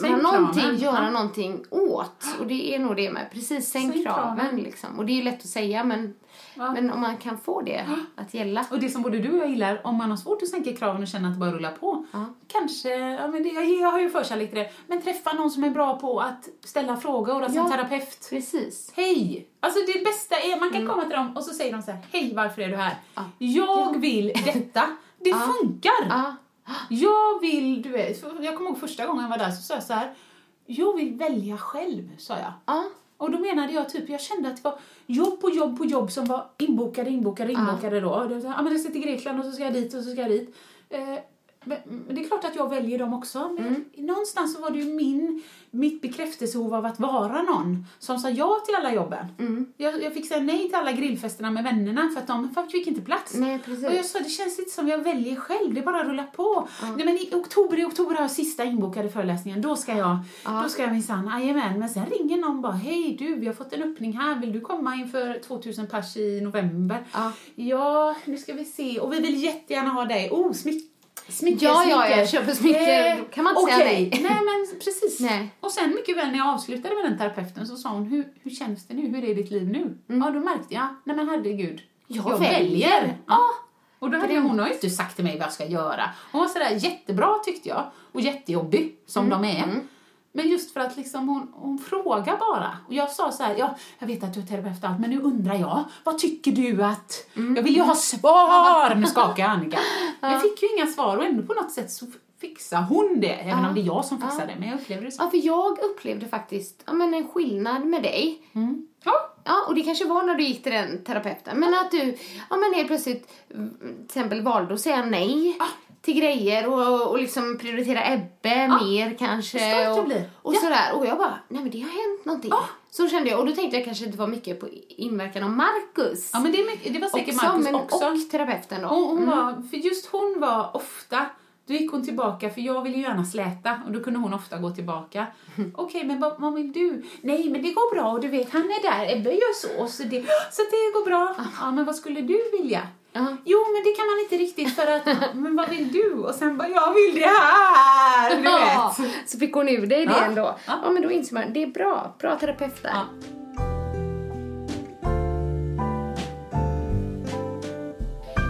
man någonting göra Ja. någonting åt och det är nog det med. Precis, sänk, kraven liksom. Och det är lätt att säga men, Ja. men om man kan få det [gasps] att gälla. Och det som både du och jag gillar, om man har svårt att sänka kraven och känna att det bara rullar på. Kanske, ja men det, jag, jag har ju förkärlek till det, men träffa någon som är bra på att ställa frågor, alltså en Ja. terapeut. Precis. Hej! Alltså det bästa är, man kan komma till dem och så säger de så här, hej varför är du här? Ja. Jag vill detta. Det [laughs] funkar! Ja. Jag vill, du vet, jag kommer ihåg första gången jag var där så sa jag så här, jag vill välja själv, sa jag. Och då menade jag typ, jag kände att det var jobb på jobb på jobb som var inbokade, inbokade, inbokade då. Så här, Ja men jag ska till Grekland och så ska jag dit och så ska jag dit. Eh, men, det är klart att jag väljer dem också. Men någonstans så var det ju min, mitt bekräftelsebehov av att vara någon som sa ja till alla jobben. Jag, jag fick säga nej till alla grillfesterna med vännerna för att de fick inte plats. Nej. Och jag sa, det känns inte som jag väljer själv, det bara rullar på. Nej, men i oktober, i oktober har jag sista inbokade föreläsningen, då ska jag, då ska jag minsann, jajamän. Men sen ringer någon bara, hej du, vi har fått en öppning här, vill du komma inför 2000 pers i november? Ja. ja, nu ska vi se, och vi vill jättegärna ha dig. Oh, smick, smicker, Ja, ja, smicker. jag köper smicker. Då kan man inte säga okej. nej. nej. men precis. Nej. Och sen mycket väl när jag avslutade med den terapeuten så sa hon, hur, hur känns det nu? Hur är ditt liv nu? Ja, då märkte jag, nej men herregud. Jag väljer. Ja. Och då hade jag, hon har ju inte sagt till mig vad jag ska göra. Hon var sådär jättebra tyckte jag. Och jättejobbig, som de är. Men just för att liksom hon, hon frågar bara. Och jag sa så här, ja, jag vet att du är terapeut allt, men nu undrar jag, vad tycker du att... Jag vill ju ha svar! Nu skakar jag Annika. [laughs] Men jag fick ju inga svar och ändå på något sätt så fixar hon det. Även om det är jag som fixar det, men jag upplevde det så. Ja, för jag upplevde faktiskt ja, men en skillnad med dig. Ja. Ja, och det kanske var när du gick till den terapeuten. Men att du ja, men helt plötsligt mm, till exempel valde att säga nej Ah. Till grejer och, och liksom prioritera Ebbe mer kanske. och, och Ja. sådär. Och jag bara, nej men det har hänt någonting. Så kände jag. Och då tänkte jag kanske inte var mycket på inverkan av Marcus. Ja, men det, mycket, det var säkert också, Marcus men, också. Och terapeuten då. Hon, hon var, för just hon var ofta, då gick hon tillbaka, för jag ville ju gärna släta och då kunde hon ofta gå tillbaka. [laughs] Okej, men vad, vad vill du? Nej, men det går bra och du vet, han är där, Ebbe gör så, så det, så det går bra. Ja, men vad skulle du vilja? Ja. Jo, men det kan man inte riktigt för att, [laughs] men vad vill du? Och sen bara, jag vill det här, du vet. så fick hon ur dig det ändå. Ja. Ja. men då inser man, det är bra. Bra terapeut där. Ja.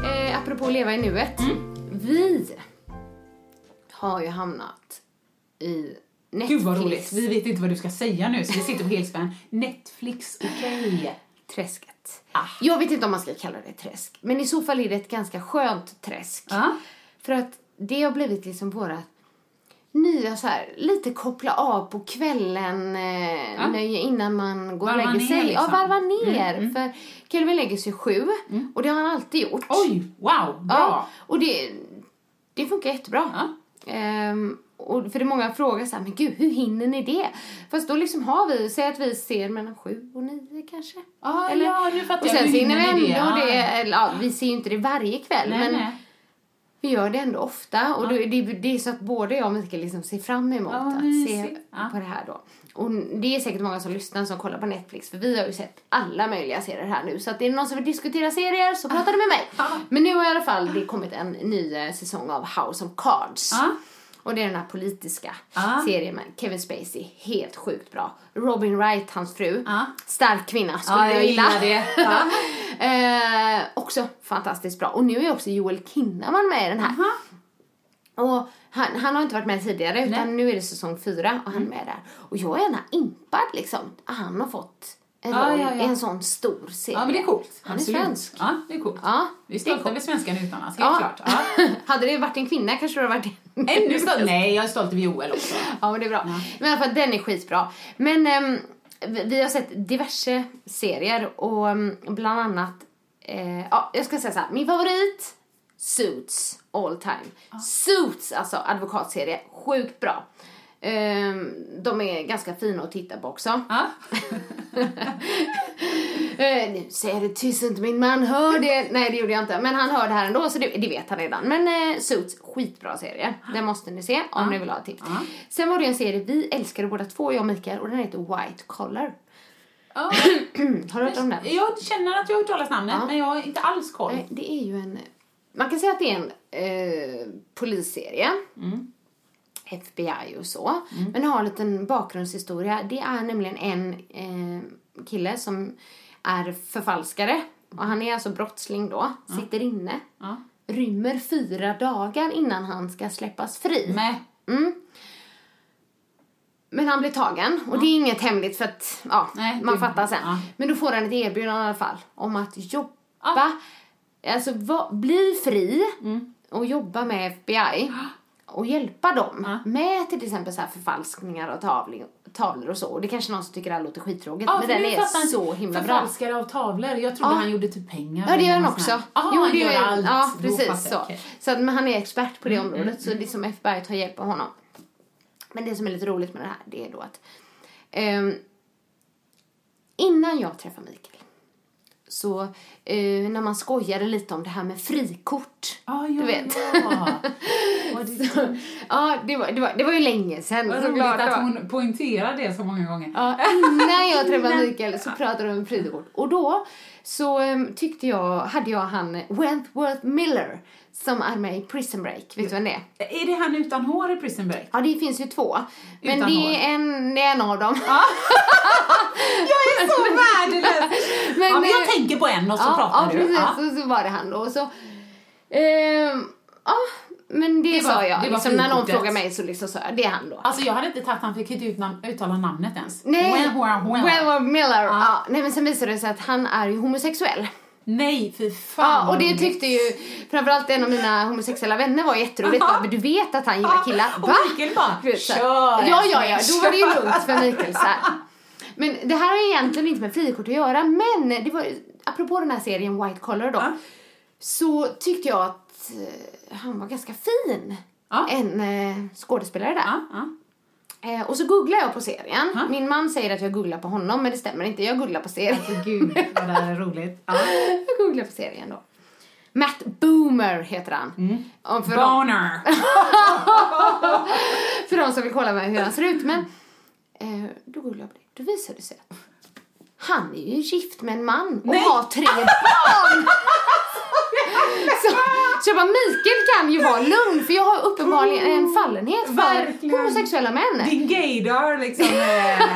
Eh, apropå att leva i nuet. Mm. Vi har ju hamnat i Netflix. Gud vad roligt, vi vet inte vad du ska säga nu så vi sitter på helspänn. Netflix, okej. Träsket. Ah. Jag vet inte om man ska kalla det träsk. Men i så fall är det ett ganska skönt träsk. Ja. För att det har blivit liksom våra nya så här, lite koppla av på kvällen eh, nöje innan man går och Varva lägger ner sig. liksom. Ja, varva ner. För Kelvin lägger sig sju och det har han alltid gjort. Oj, wow, bra. Ja, och det, det funkar jättebra. Ja. Och för det är många frågar så här, men gud, hur hinner ni det? Fast då liksom har vi, säg att vi ser mellan sju och nio kanske. Ah, ja, nu fattar och jag. sen Hur så hinner vi ändå ni det? det, Ja. eller, ja, vi ser ju inte det varje kväll, Nej, men nej. vi gör det ändå ofta. Och då, det, det är så att både jag och Mikael liksom ser fram emot Ja, att se. Ja. på det här då. Och det är säkert många som lyssnar som kollar på Netflix för vi har ju sett alla möjliga serier här nu. Så att är det någon som vill diskutera serier så prata med mig. Men nu har i alla fall det kommit en ny eh, säsong av House of Cards. Ja. Och det är den här politiska Ja. serien med Kevin Spacey. Helt sjukt bra. Robin Wright, hans fru. Ja. Stark kvinna skulle Ja, jag gilla. det. Ja. [laughs] eh, också fantastiskt bra. Och nu är också Joel Kinnaman med i den här. Och han, han har inte varit med tidigare utan Nej. Mm. nu är det säsong fyra och han är med där. Och jag är gärna impad liksom. Han har fått en Ja, roll ja, ja. i en sån stor serie. Ja, men det är coolt. Han är Absolut. svensk. Ja, det är coolt. Ja, Vi är är stolta över svenskan utomlands, helt Ja. klart. Ja. [laughs] hade det varit en kvinna kanske det hade varit [laughs] Ännu stolt. Nej, jag är stolt över Joel också. Ja, men det är bra. Men i alla fall, den är skitbra. Men ehm, vi, vi har sett diverse serier och ehm, bland annat Eh, ja, jag ska säga så här. Min favorit, Suits, all time. Suits, alltså advokatserie, sjukt bra. Ehm, de är ganska fina att titta på också. Ja. [laughs] Eh, nu säger det tyst inte min man hör det. Nej det gjorde jag inte. Men han hör det här ändå så det, det vet han redan. Men eh, Suits, skitbra serie. Den måste ni se om ni vill ha tips. Sen var det en serie vi älskade båda två, jag och Mikael, och den heter White Collar. Ja. [clears throat] Har du hört om den? Jag känner att jag har hört talas namnet, men jag har inte alls koll. Nej, det är ju en... Man kan säga att det är en eh, polisserie. FBI och så. Men har en liten bakgrundshistoria. Det är nämligen en eh, kille som är förfalskare. Och han är alltså brottsling då. Sitter inne. Ja. Rymmer fyra dagar innan han ska släppas fri. Med. Men han blir tagen och det är inget hemligt för att ja, Nej, man fattar sen. ja. Men då får han ett erbjudande i alla fall om att jobba, alltså va, bli fri Mm. och jobba med FBI [gasps] och hjälpa dem med till exempel så här förfalskningar av tavling, tavlor och så. Och det kanske någon som tycker det här låter skittråkigt Ja, men den är jag så himla bra. Förfalskare av tavlor. Jag trodde Ja. han gjorde typ pengar. Ja, det gör han också. Jaha, Jo, han det gör allt. Ja, precis så. Mm, så att, men han är expert på det området så det är som FBI tar hjälp av honom. Men det som är lite roligt med det här det är då att ehm, innan jag träffade Mikael så eh, när man skojade lite om det här med frikort. Ja, ja, du vet. ja. [laughs] Vad det- Ja, det var, det var, det var ju länge sedan. Vad roligt att hon poängterar det så många gånger. Ja, innan jag [laughs] träffade Mikael så pratade vi om frikort. Och då så um, tyckte jag, hade jag han Wentworth Miller som är med i Prison Break. Vet du vem det är? Är det han utan hår i Prison Break? Ja, det finns ju två. Men Utan det hår. är, en, det är en av dem. [laughs] Jag är så värdelös! Men, ja, men jag eh, tänker på en och så ja, pratar ja, du. precis. Ja. Och så var det han då. Och så, ehm, ja, men det, Det var- sa jag. det var liksom, när någon frågade mig så liksom sa jag, det är han då. Alltså jag hade inte tagit han fick inte ut nam- uttala namnet ens. Nej, Wentworth Miller. Miller. Ja. nej, men sen visade det sig att han är ju homosexuell. Nej, fy fan Ja, och det tyckte ju framförallt en av mina homosexuella vänner var jätteroligt. Bara, Men du vet att han gillar killar? Och Va? Mikael bara. "Kör, Ja, ja, ja. Då var det ju kör." lugnt för Mikael så här. Men det här har egentligen inte med frikort att göra, men det var apropå den här serien White Collar då. Så tyckte jag att eh, han var ganska fin. Ja. En eh, skådespelare där. Ja, ja. Eh, och så googlar jag på serien. Min man säger att jag googlar på honom, men det stämmer inte. Jag googlar på serien. Alltså gud vad det här är roligt. Ja. [laughs] jag googlar på serien då. Matt Boomer heter han. Och för, de, Boner. [laughs] för de som vill kolla med hur han ser ut. Men eh, då googlade jag på det. Då visade det sig att han är ju gift med en man och har tre barn. [laughs] [laughs] så, så jag bara, Mikael kan ju vara lugn för jag har uppenbarligen en fallenhet för Verkligen. homosexuella män. Din gaydar liksom. eh, [laughs]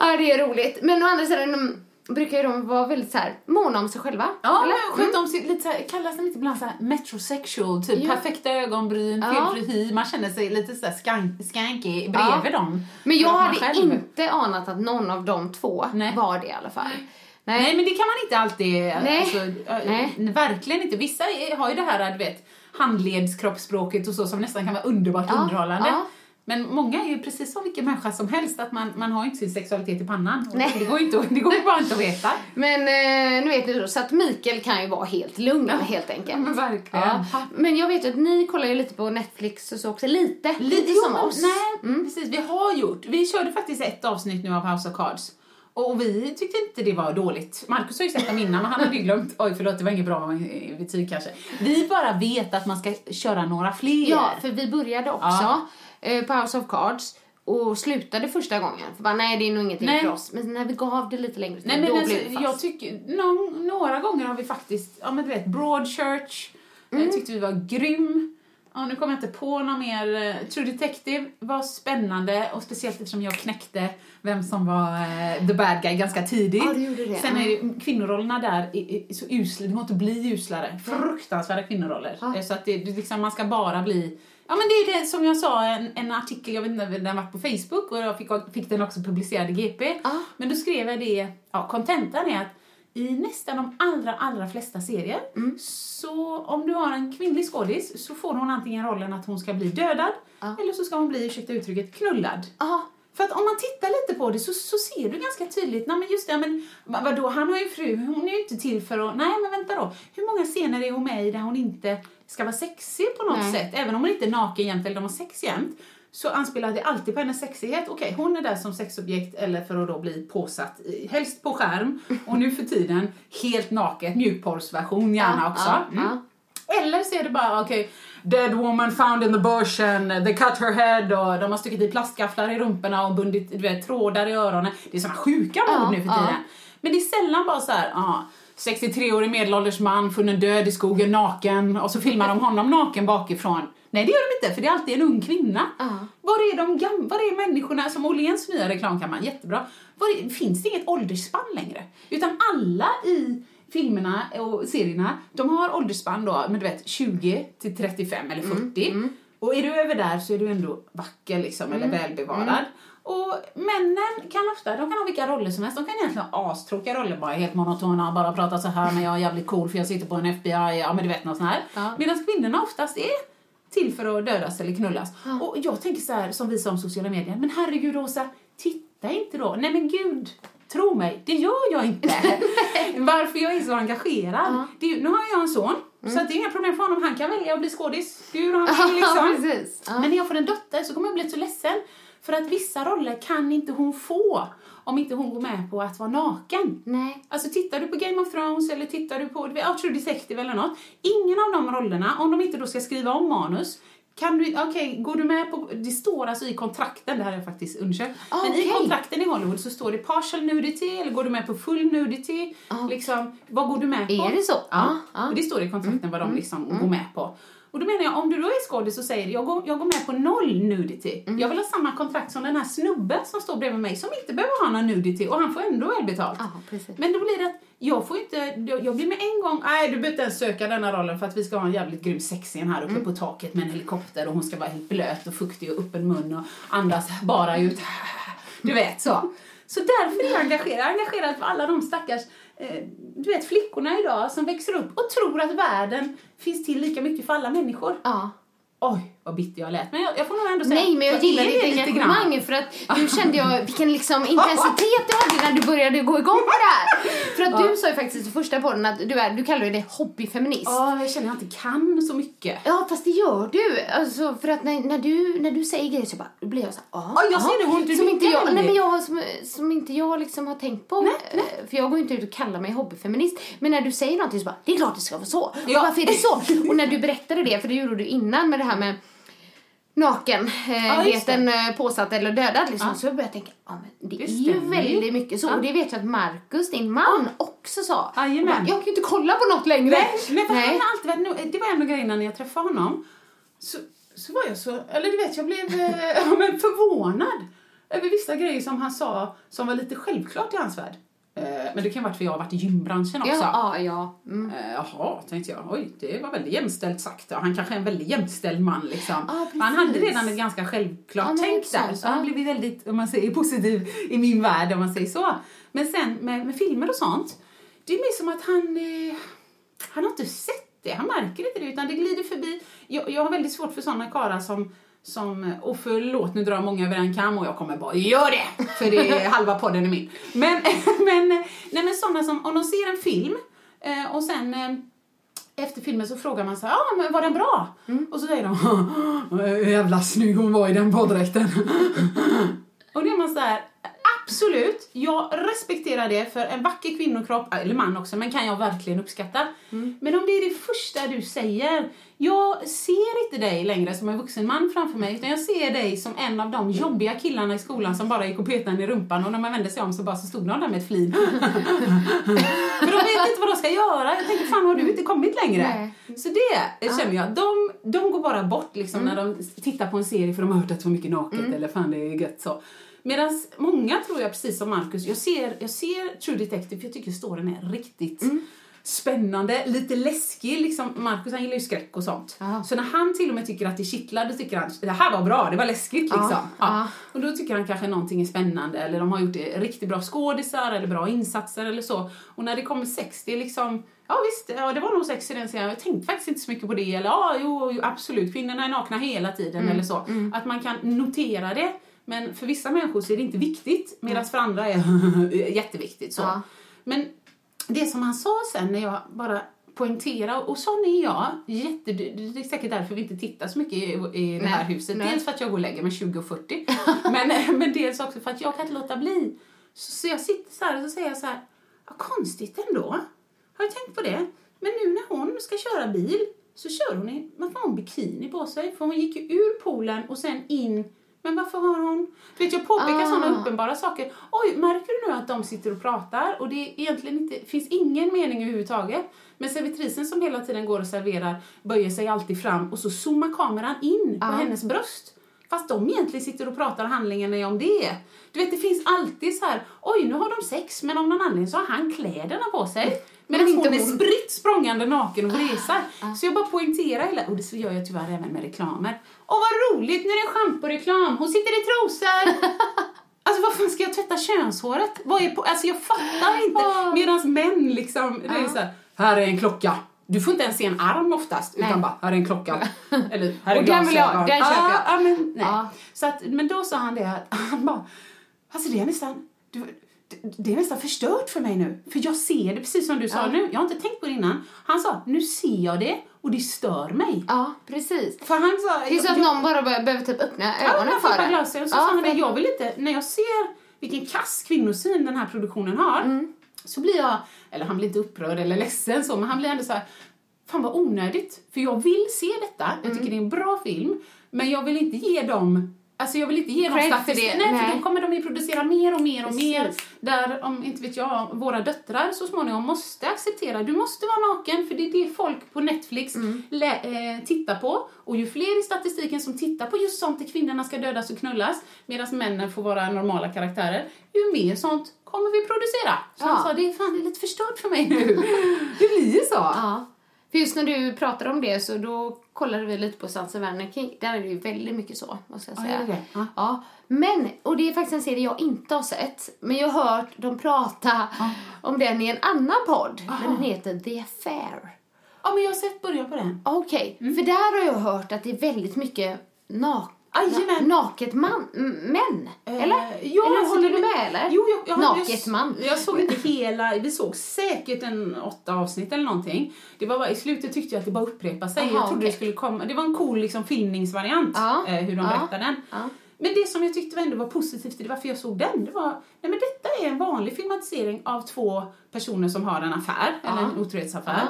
Ja, det är roligt. Men å andra sidan de brukar ju de vara väldigt så här måna om sig själva. Ja, eller? men skönt om sig, lite så här, kallas de inte ibland så här metrosexual, typ Ja. perfekta ögonbryn, Ja. felfri hy, man känner sig lite så här skank, skanky bredvid dem. Men jag hade själv- inte anat att någon av de två Nej. var det i alla fall. Nej. Nej, men det kan man inte alltid, Nej. Alltså, Nej. verkligen inte. Vissa har ju det här, du vet, handledskroppsspråket och så som nästan kan vara underbart Ja, underhållande. ja. Men många är ju precis som vilken människa som helst, att man, man har inte sin sexualitet i pannan. Nej. Det går ju inte, det går bara inte att veta. Men eh, nu vet ni då, så att Mikael kan ju vara helt lugn helt enkelt. Men verkligen. Ja. Men jag vet att ni kollar ju lite på Netflix och så också, lite. Lite Jo, som men- oss. Mm. Nej, precis. Vi har gjort. Vi körde faktiskt ett avsnitt nu av House of Cards. Och vi tyckte inte det var dåligt. Marcus har ju sett dem innan, men han hade ju glömt. Oj, förlåt, det var inget bra betyg kanske. Vi bara vet att man ska köra några fler. Ja, för vi började också eh, på House of Cards och slutade första gången. För bara, nej det är nog ingenting Nej. för oss. Men när vi gav det lite längre tid, Nej men då alltså, blev vi fast. jag tycker, nå- några gånger har vi faktiskt, ja men du vet, Broadchurch, Mm. jag tyckte vi var grym. Ja, nu kommer jag inte på någon mer. eh, True Detective var spännande och speciellt eftersom jag knäckte vem som var eh, the bad guy ganska tidigt. Ja, du gjorde det. Sen är det, kvinnorollerna där är, är så usla, det går inte bli uslare. Fruktansvärda kvinnoroller. Ja. Eh, Så att det, det liksom, man ska bara bli Ja men det är det som jag sa, en, en artikel, jag vet inte, den var på Facebook och jag fick, fick den också publicerad i GP. Ja. Men då skrev jag det, ja kontentan är att i nästan de allra, allra flesta serier Mm. så om du har en kvinnlig skådis så får hon antingen rollen att hon ska bli dödad eller så ska hon bli, ursäkta uttrycket, knullad. Ja, För att om man tittar lite på det så, så ser du ganska tydligt, nej men just det, men va- vadå, han har ju fru, hon är ju inte till för att, nej men vänta då, hur många scener är hon med i där hon inte ska vara sexig på något Nej. sätt? Även om hon inte är naken jämt eller de har sex jämt, så anspelar det alltid på hennes sexighet. Okej, hon är där som sexobjekt eller för att då bli påsatt, helst på skärm, och nu för tiden helt naket, mjukporrsversion gärna också. Mm. Eller så är det bara, okej, dead woman found in the bush and they cut her head och de har stuckit i plastgafflar i rumporna och bundit du vet, trådar i öronen. Det är såna sjuka mord nu för tiden. Men det är sällan bara så här, ja, 63-årig medelålders man funnen död i skogen naken och så filmar de honom naken bakifrån. Nej det gör de inte för det är alltid en ung kvinna. Ja. Var är de gam- var är människorna som Åhléns nya reklamkampanj, jättebra. Var är, finns det inget åldersspann längre? Utan alla i filmerna och serierna, de har åldersspann då, men du vet 20 till 35 eller 40. Och är du över där så är du ändå vacker liksom, eller välbevarad. Och männen kan ofta, de kan ha vilka roller som helst. De kan egentligen ha astråkiga roller, bara helt monotona, bara prata så här, men jag är jävligt cool för jag sitter på en FBI, ja men du vet något sånt här. Ja. Medan kvinnorna oftast är till för att dödas eller knullas. Och jag tänker så här, som vi sa om sociala medier, men herregud Rosa, titta inte då. Nej men gud, tro mig, det gör jag inte. [laughs] Varför jag är så engagerad. Det är, nu har jag en son, så att det är inga problem för honom. Han kan välja att bli skådis. Hur han vill Ja, liksom. Ja. Men när jag får en dotter så kommer jag bli så ledsen. För att vissa roller kan inte hon få om inte hon går med på att vara naken. Nej. Alltså tittar du på Game of Thrones eller tittar du på ja, True Detective eller något. Ingen av de rollerna, om de inte då ska skriva om manus, kan du, okej, går du med på, det står alltså i kontrakten, det här har jag faktiskt undersökt, Ah, men i kontrakten i Hollywood så står det partial nudity eller går du med på full nudity, liksom, vad går du med på? Ah. Är det så? Ja, Ja, och det står i kontrakten vad de liksom går med på. Och då menar jag, om du då är skådis och säger jag går, jag går med på noll nudity. Jag vill ha samma kontrakt som den här snubben som står bredvid mig som inte behöver ha någon nudity och han får ändå välbetalt. Ja, precis. Men då blir det att jag får inte, jag blir med en gång, nej du behöver inte ens söka denna rollen för att vi ska ha en jävligt grym sexscen här uppe på taket med en helikopter och hon ska vara helt blöt och fuktig och öppen mun och andas bara ut. Du vet så. Så därför är jag engagerad. Jag är engagerad för alla de stackars du vet, flickorna idag som växer upp och tror att världen finns till lika mycket för alla människor. Ja. Oj, vad bitter jag lät. Men jag, jag får nog ändå säga Nej, men jag är gillar ditt engagemang för att nu kände jag vilken liksom intensitet du hade när du började gå igång på det här. För att du sa ju faktiskt i första podden att du, är, du kallar dig hobbyfeminist. Ja, jag känner att jag inte kan så mycket. Ja, fast det gör du. Alltså, för att när, när, du, när du säger grejer så bara, då blir jag så här, Ja, jag ser det, hon- du som inte jag, nej, men jag som, som inte jag liksom har tänkt på. Eh, För jag går inte ut och kallar mig hobbyfeminist. Men när du säger någonting så bara, det är klart det ska vara så. Ja. Och varför är det så? Och när du berättade det, för det gjorde du innan med det här med nakenheten eh, påsatt eller dödad liksom, så började jag tänka, ja men det, Det är ju väldigt mycket så. Ja. Och det vet jag att Markus, din man, också sa. Bara, Jag kan ju inte kolla på något längre. Nej, men för han har alltid varit, det var en av grejerna när jag träffade honom. Så, så var jag så, eller du vet, jag blev eh, [laughs] ja, men förvånad över vissa grejer som han sa som var lite självklart i hans värld. Eh, men det kan ha varit för jag har varit i gymbranschen också. Ja, ja, ja. Mm. Eh, Jaha, tänkte jag. Oj, det var väldigt jämställt sagt. Han kanske är en väldigt jämställd man liksom. Ja, Men han hade redan ett ganska självklart Ja, tänk exakt, där. Så ja. han blev väldigt, om man säger positiv i min värld om man säger så. Men sen med, med filmer och sånt, det är mer som att han, eh, han har inte sett det. Han märker inte det utan det glider förbi. Jag, jag har väldigt svårt för sådana karlar som som, och förlåt, nu drar många över en kam och jag kommer bara gör det! För det är [laughs] halva podden är min. Men, [laughs] men, nej men sådana som, om de ser en film eh, och sen eh, efter filmen så frågar man så här, ja men var den bra? Och så säger de, "Hur jävla snygg hon var i den baddräkten. [laughs] och då är man så här, absolut, jag respekterar det för en vacker kvinnokropp, eller man också, men kan jag verkligen uppskatta. Men om det är det första du säger, jag ser inte dig längre som en vuxen man framför mig, utan jag ser dig som en av de jobbiga killarna i skolan som bara gick och petade i rumpan och när man vände sig om så bara så stod någon där med ett flin. [laughs] för de vet inte vad de ska göra. Jag tänker, fan har du inte kommit längre? Nej. Så det känner jag, de, de går bara bort liksom när de tittar på en serie för de har hört att det var mycket naket eller fan det är gött så. Medan många tror jag precis som Marcus, jag ser, jag ser True Detective för jag tycker storyn är riktigt spännande, lite läskig. Liksom, Marcus han gillar ju skräck och sånt. Ja. Så när han till och med tycker att det kittlar, då tycker han det här var bra, det var läskigt liksom. Ja. ja. Och då tycker han kanske någonting är spännande eller de har gjort det riktigt bra skådisar eller bra insatser eller så. Och när det kommer sex, det är liksom Ja visst, ja, det var nog sex i den serien. Jag tänkte faktiskt inte så mycket på det. Eller ja, jo, jo absolut, kvinnorna är nakna hela tiden eller så. Att man kan notera det Men för vissa människor så är det inte viktigt, medan för andra är det [laughs] jätteviktigt. Så. Ja. Men det som han sa sen när jag bara poängterade, och sån är jag, jätte, det är säkert därför vi inte tittar så mycket i, i det här huset. nej. Dels för att jag går och lägger mig 20.40, [laughs] men, men dels också för att jag kan inte låta bli. Så, så jag sitter så här och så säger jag så här, vad konstigt ändå. Har jag tänkt på det? Men nu när hon ska köra bil så kör hon i, varför har hon bikini på sig? För hon gick ju ur poolen och sen in men varför har hon... Vet, jag påpekar Ah. sådana uppenbara saker. Oj, märker du nu att de sitter och pratar och det är egentligen inte, finns ingen mening överhuvudtaget. Men servitrisen som hela tiden går och serverar böjer sig alltid fram och så zoomar kameran in på Ah. hennes bröst. Fast de egentligen sitter och pratar handlingen är om det. Du vet, det finns alltid så här, oj nu har de sex men av någon anledning så har han kläderna på sig. Medan inte hon är hon. spritt språngande naken och vresar. Så jag bara poängterar hela, och det gör jag tyvärr även med reklamer. Åh vad roligt, nu är det en schamporeklam, hon sitter i trosor. [laughs] Alltså vad fan ska jag tvätta könshåret? Vad är på, alltså jag fattar inte. Medan män liksom, det är så här, här är en klocka. Du får inte ens se en arm oftast, utan Nej. bara, här är en klocka. [laughs] Eller, här är Och den vill jag den köper jag. Ja, ja, men, nej. Så att, men då sa han det att, [laughs] han bara, alltså det är nästan, du, det- är nästan förstört för mig nu. För jag ser det precis som du sa nu. Jag har inte tänkt på det innan. Han sa, nu ser jag det och det stör mig. Ja, precis. För han sa, Det är så att jag- någon bara be- behöver typ öppna Ja, ögonen man för det. glasögon. Så Ja, sa han det, jag vill inte, när jag ser vilken kass kvinnosyn den här produktionen har, Mm. så blir jag, eller han blir inte upprörd eller ledsen så, men han blir ändå så här, fan vad onödigt. För jag vill se detta, jag Mm. tycker det är en bra film, men jag vill inte ge dem Alltså jag vill inte ge dem Cred för det, Nej, nej. för då kommer de ju producera mer och mer och Precis. mer. Där, om inte vet jag, våra döttrar så småningom måste acceptera, du måste vara naken för det är det folk på Netflix Mm. eh, tittar på. Och ju fler i statistiken som tittar på just sånt där kvinnorna ska dödas och knullas medan männen får vara normala karaktärer, ju mer sånt kommer vi producera. Så Ja. han sa, det är fan det är lite förstört för mig nu. [laughs] det blir ju så. Ja. För just när du pratade om det så då kollade vi lite på Sons of Anarchy. Där är det ju väldigt mycket så, måste jag Ja, säga. är det det? Ja. Ja. Men, och det är faktiskt en serie jag inte har sett, men jag har hört dem prata om den i en annan podd. Men den heter The Affair. Ja, men jag har sett början på den. Okej, Mm. för där har jag hört att det är väldigt mycket nak Jajamän. naket man, män. eller? Eh, ja, eller alltså, håller det- du med eller? Jo, jag, jag, Naket jag, man. Jag såg inte hela, vi såg säkert en åtta avsnitt eller någonting. Det var bara, I slutet tyckte jag att det bara upprepade sig. Aha, jag trodde okej. det skulle komma, det var en cool liksom, filmningsvariant, Ja, eh, hur de ja, berättade den. ja. Men det som jag tyckte ändå var positivt, det var varför jag såg den, det var, nej men detta är en vanlig filmatisering av två personer som har en affär, eller en otrohetsaffär.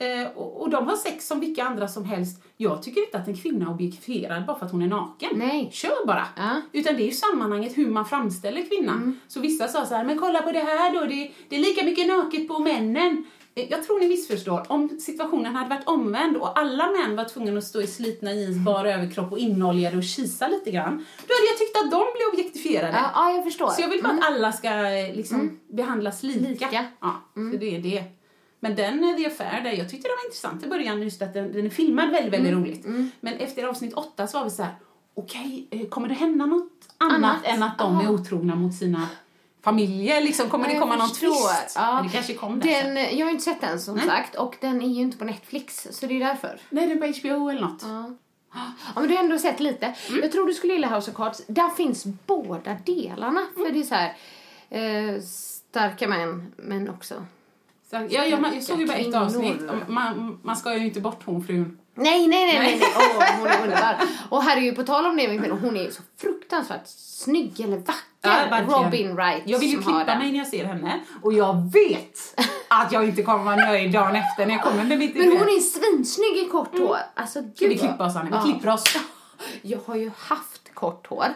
Eh, och, och de har sex som vilka andra som helst. Jag tycker inte att en kvinna är objektifierad bara för att hon är naken. Nej. Kör bara! Ja. Utan det är ju sammanhanget hur man framställer kvinnan. Mm. Så vissa sa så här, men kolla på det här då, det, det är lika mycket naket på männen. Eh, Jag tror ni missförstår. Om situationen hade varit omvänd och alla män var tvungna att stå i slitna jeans, bara överkropp och inoljade och kisa lite grann, då hade jag tyckt att de blev objektifierade. Ja, ja, jag förstår. Så jag vill bara Mm. att alla ska eh, liksom behandlas lika. Lika. Mm. Ja, så det är det. Men den eh, The Affair, där, jag tyckte det var intressant i början just att den, den är filmad väldigt, väldigt Mm. roligt. Men efter avsnitt åtta så var vi så här, okej, eh, kommer det hända något annat, Annat? än att de är Aha. otrogna mot sina familjer? Liksom, kommer Ja, det komma någon twist? Ja. Det kanske kom där. Den, jag har inte sett den som Nej. sagt och den är ju inte på Netflix så det är därför. Nej, det är på HBO eller något. Ja. Ja, men du har ändå sett lite. Mm. Jag tror du skulle gilla House of Cards. Där finns båda delarna. Mm. För det är så här, eh, starka män, men också... Så, ja, jag, jag såg ju bara ett avsnitt. Man, man ska ju inte bort hon frun. Nej, nej, nej, nej, nej. Åh, hon är underbar. [laughs] Och herregud, på tal om det kvinnor, hon är ju så fruktansvärt snygg eller vacker. verkligen. Robin Wright Jag vill ju klippa mig när jag ser henne och jag vet att jag inte kommer vara nöjd dagen efter när jag kommer med mitt Men hon är svinsnygg i kort hår. Alltså, gud Ska vi klippa oss Annie? Vi Ja. klipper oss. [laughs] Jag har ju haft kort hår.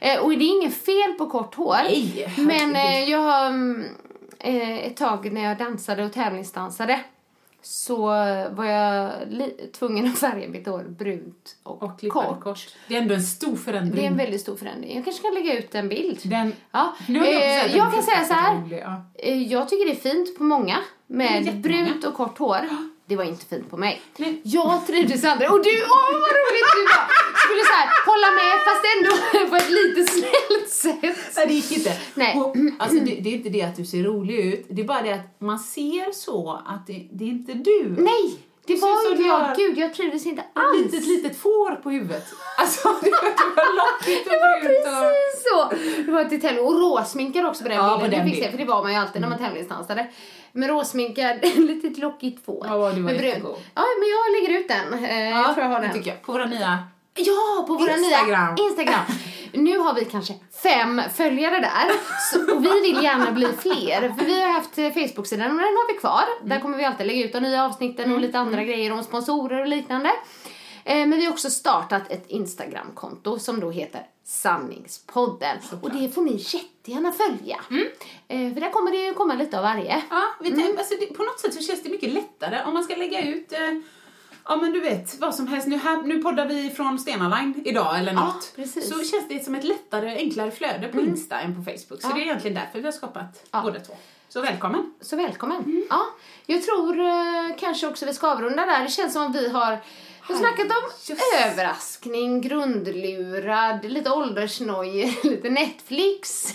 Eh, och det är inget fel på kort hår. Nej, men eh, jag har mm, ett tag när jag dansade och tävlingsdansade så var jag tvungen att färga mitt hår brunt och, Och kort. det kort. Det är ändå en stor förändring. Det är en väldigt stor förändring. Jag kanske kan lägga ut en bild. Den, Ja. Jag Eh, jag kan säga så här. rolig, ja. Eh, Jag tycker det är fint på många med brunt och kort hår. Det var inte fint på mig. Nej. Jag trivdes aldrig. Och du, åh vad roligt du var! Skulle så här, hålla med fast ändå på ett lite snällt sätt. Nej, det gick inte. Nej. Och, alltså, det, det är inte det att du ser rolig ut, det är bara det att man ser så att det, det är inte du. Nej, det Du var inte jag. Gud, jag trivdes inte Ett alls. litet, litet får på huvudet. Alltså, [laughs] det var, det var lockigt och Det var och... precis då, det var till tävling. Och råsminkad också på den Ja, bilden. på den det, fick se, för det var man ju alltid när man tävlingsdansade. Men råsminkad, [laughs] lite lockigt får. Ja, du var med. Ja, men jag lägger ut den. Eh, jag tror jag har den. tycker jag. På våra nya... Ja, på våra Instagram. nya Instagram. Nu har vi kanske fem följare där så, och vi vill gärna bli fler. För vi har haft eh, Facebook-sidan och den har vi kvar. Där kommer vi alltid lägga ut de nya avsnitten och lite andra grejer om sponsorer och liknande. Eh, Men vi har också startat ett Instagram-konto som då heter Sanningspodden. Och det får ni jättegärna följa. Eh, För där kommer det ju komma lite av varje. Ja, vi Mm. alltså, det, på något sätt så känns det mycket lättare om man ska lägga ut eh, Ja men du vet, vad som helst. Nu, här, nu poddar vi från Stena Line idag eller Ja, något. precis. Så känns det som ett lättare, enklare flöde på Insta än på Facebook. Så Ja. det är egentligen därför vi har skapat Ja. båda två. Så välkommen! Så välkommen. Ja, jag tror eh, kanske också vi ska avrunda där. Det känns som att vi har vi har snackat om Just. överraskning, grundlurad, lite åldersnoj, [laughs] lite Netflix,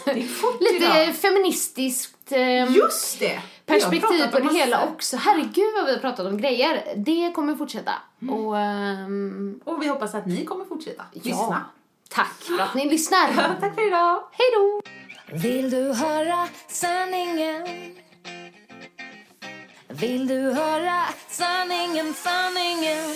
lite idag. feministiskt ehm, Just det! Perspektiv på det massa- hela också. Herregud vad vi har pratat om grejer. Det kommer fortsätta. Och ehm, Och vi hoppas att ni kommer fortsätta ja, lyssna. tack för att ni lyssnar. [laughs] Tack för idag! Hej då! Vill du höra sanningen? Vill du höra sanningen, sanningen?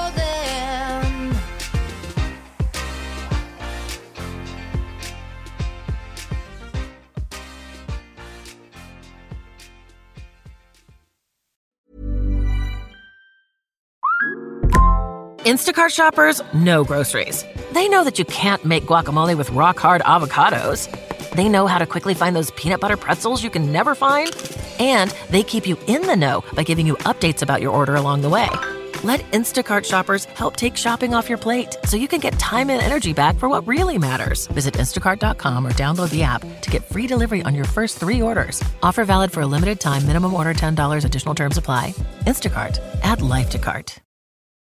Instacart shoppers know groceries. They know that you can't make guacamole with rock hard avocados. They know how to quickly find those peanut butter pretzels you can never find. And they keep you in the know by giving you updates about your order along the way. Let Instacart shoppers help take shopping off your plate so you can get time and energy back for what really matters. Visit instacart.com or download the app to get free delivery on your first three orders. Offer valid for a limited time, minimum order $10, additional terms apply. Instacart, add life to cart.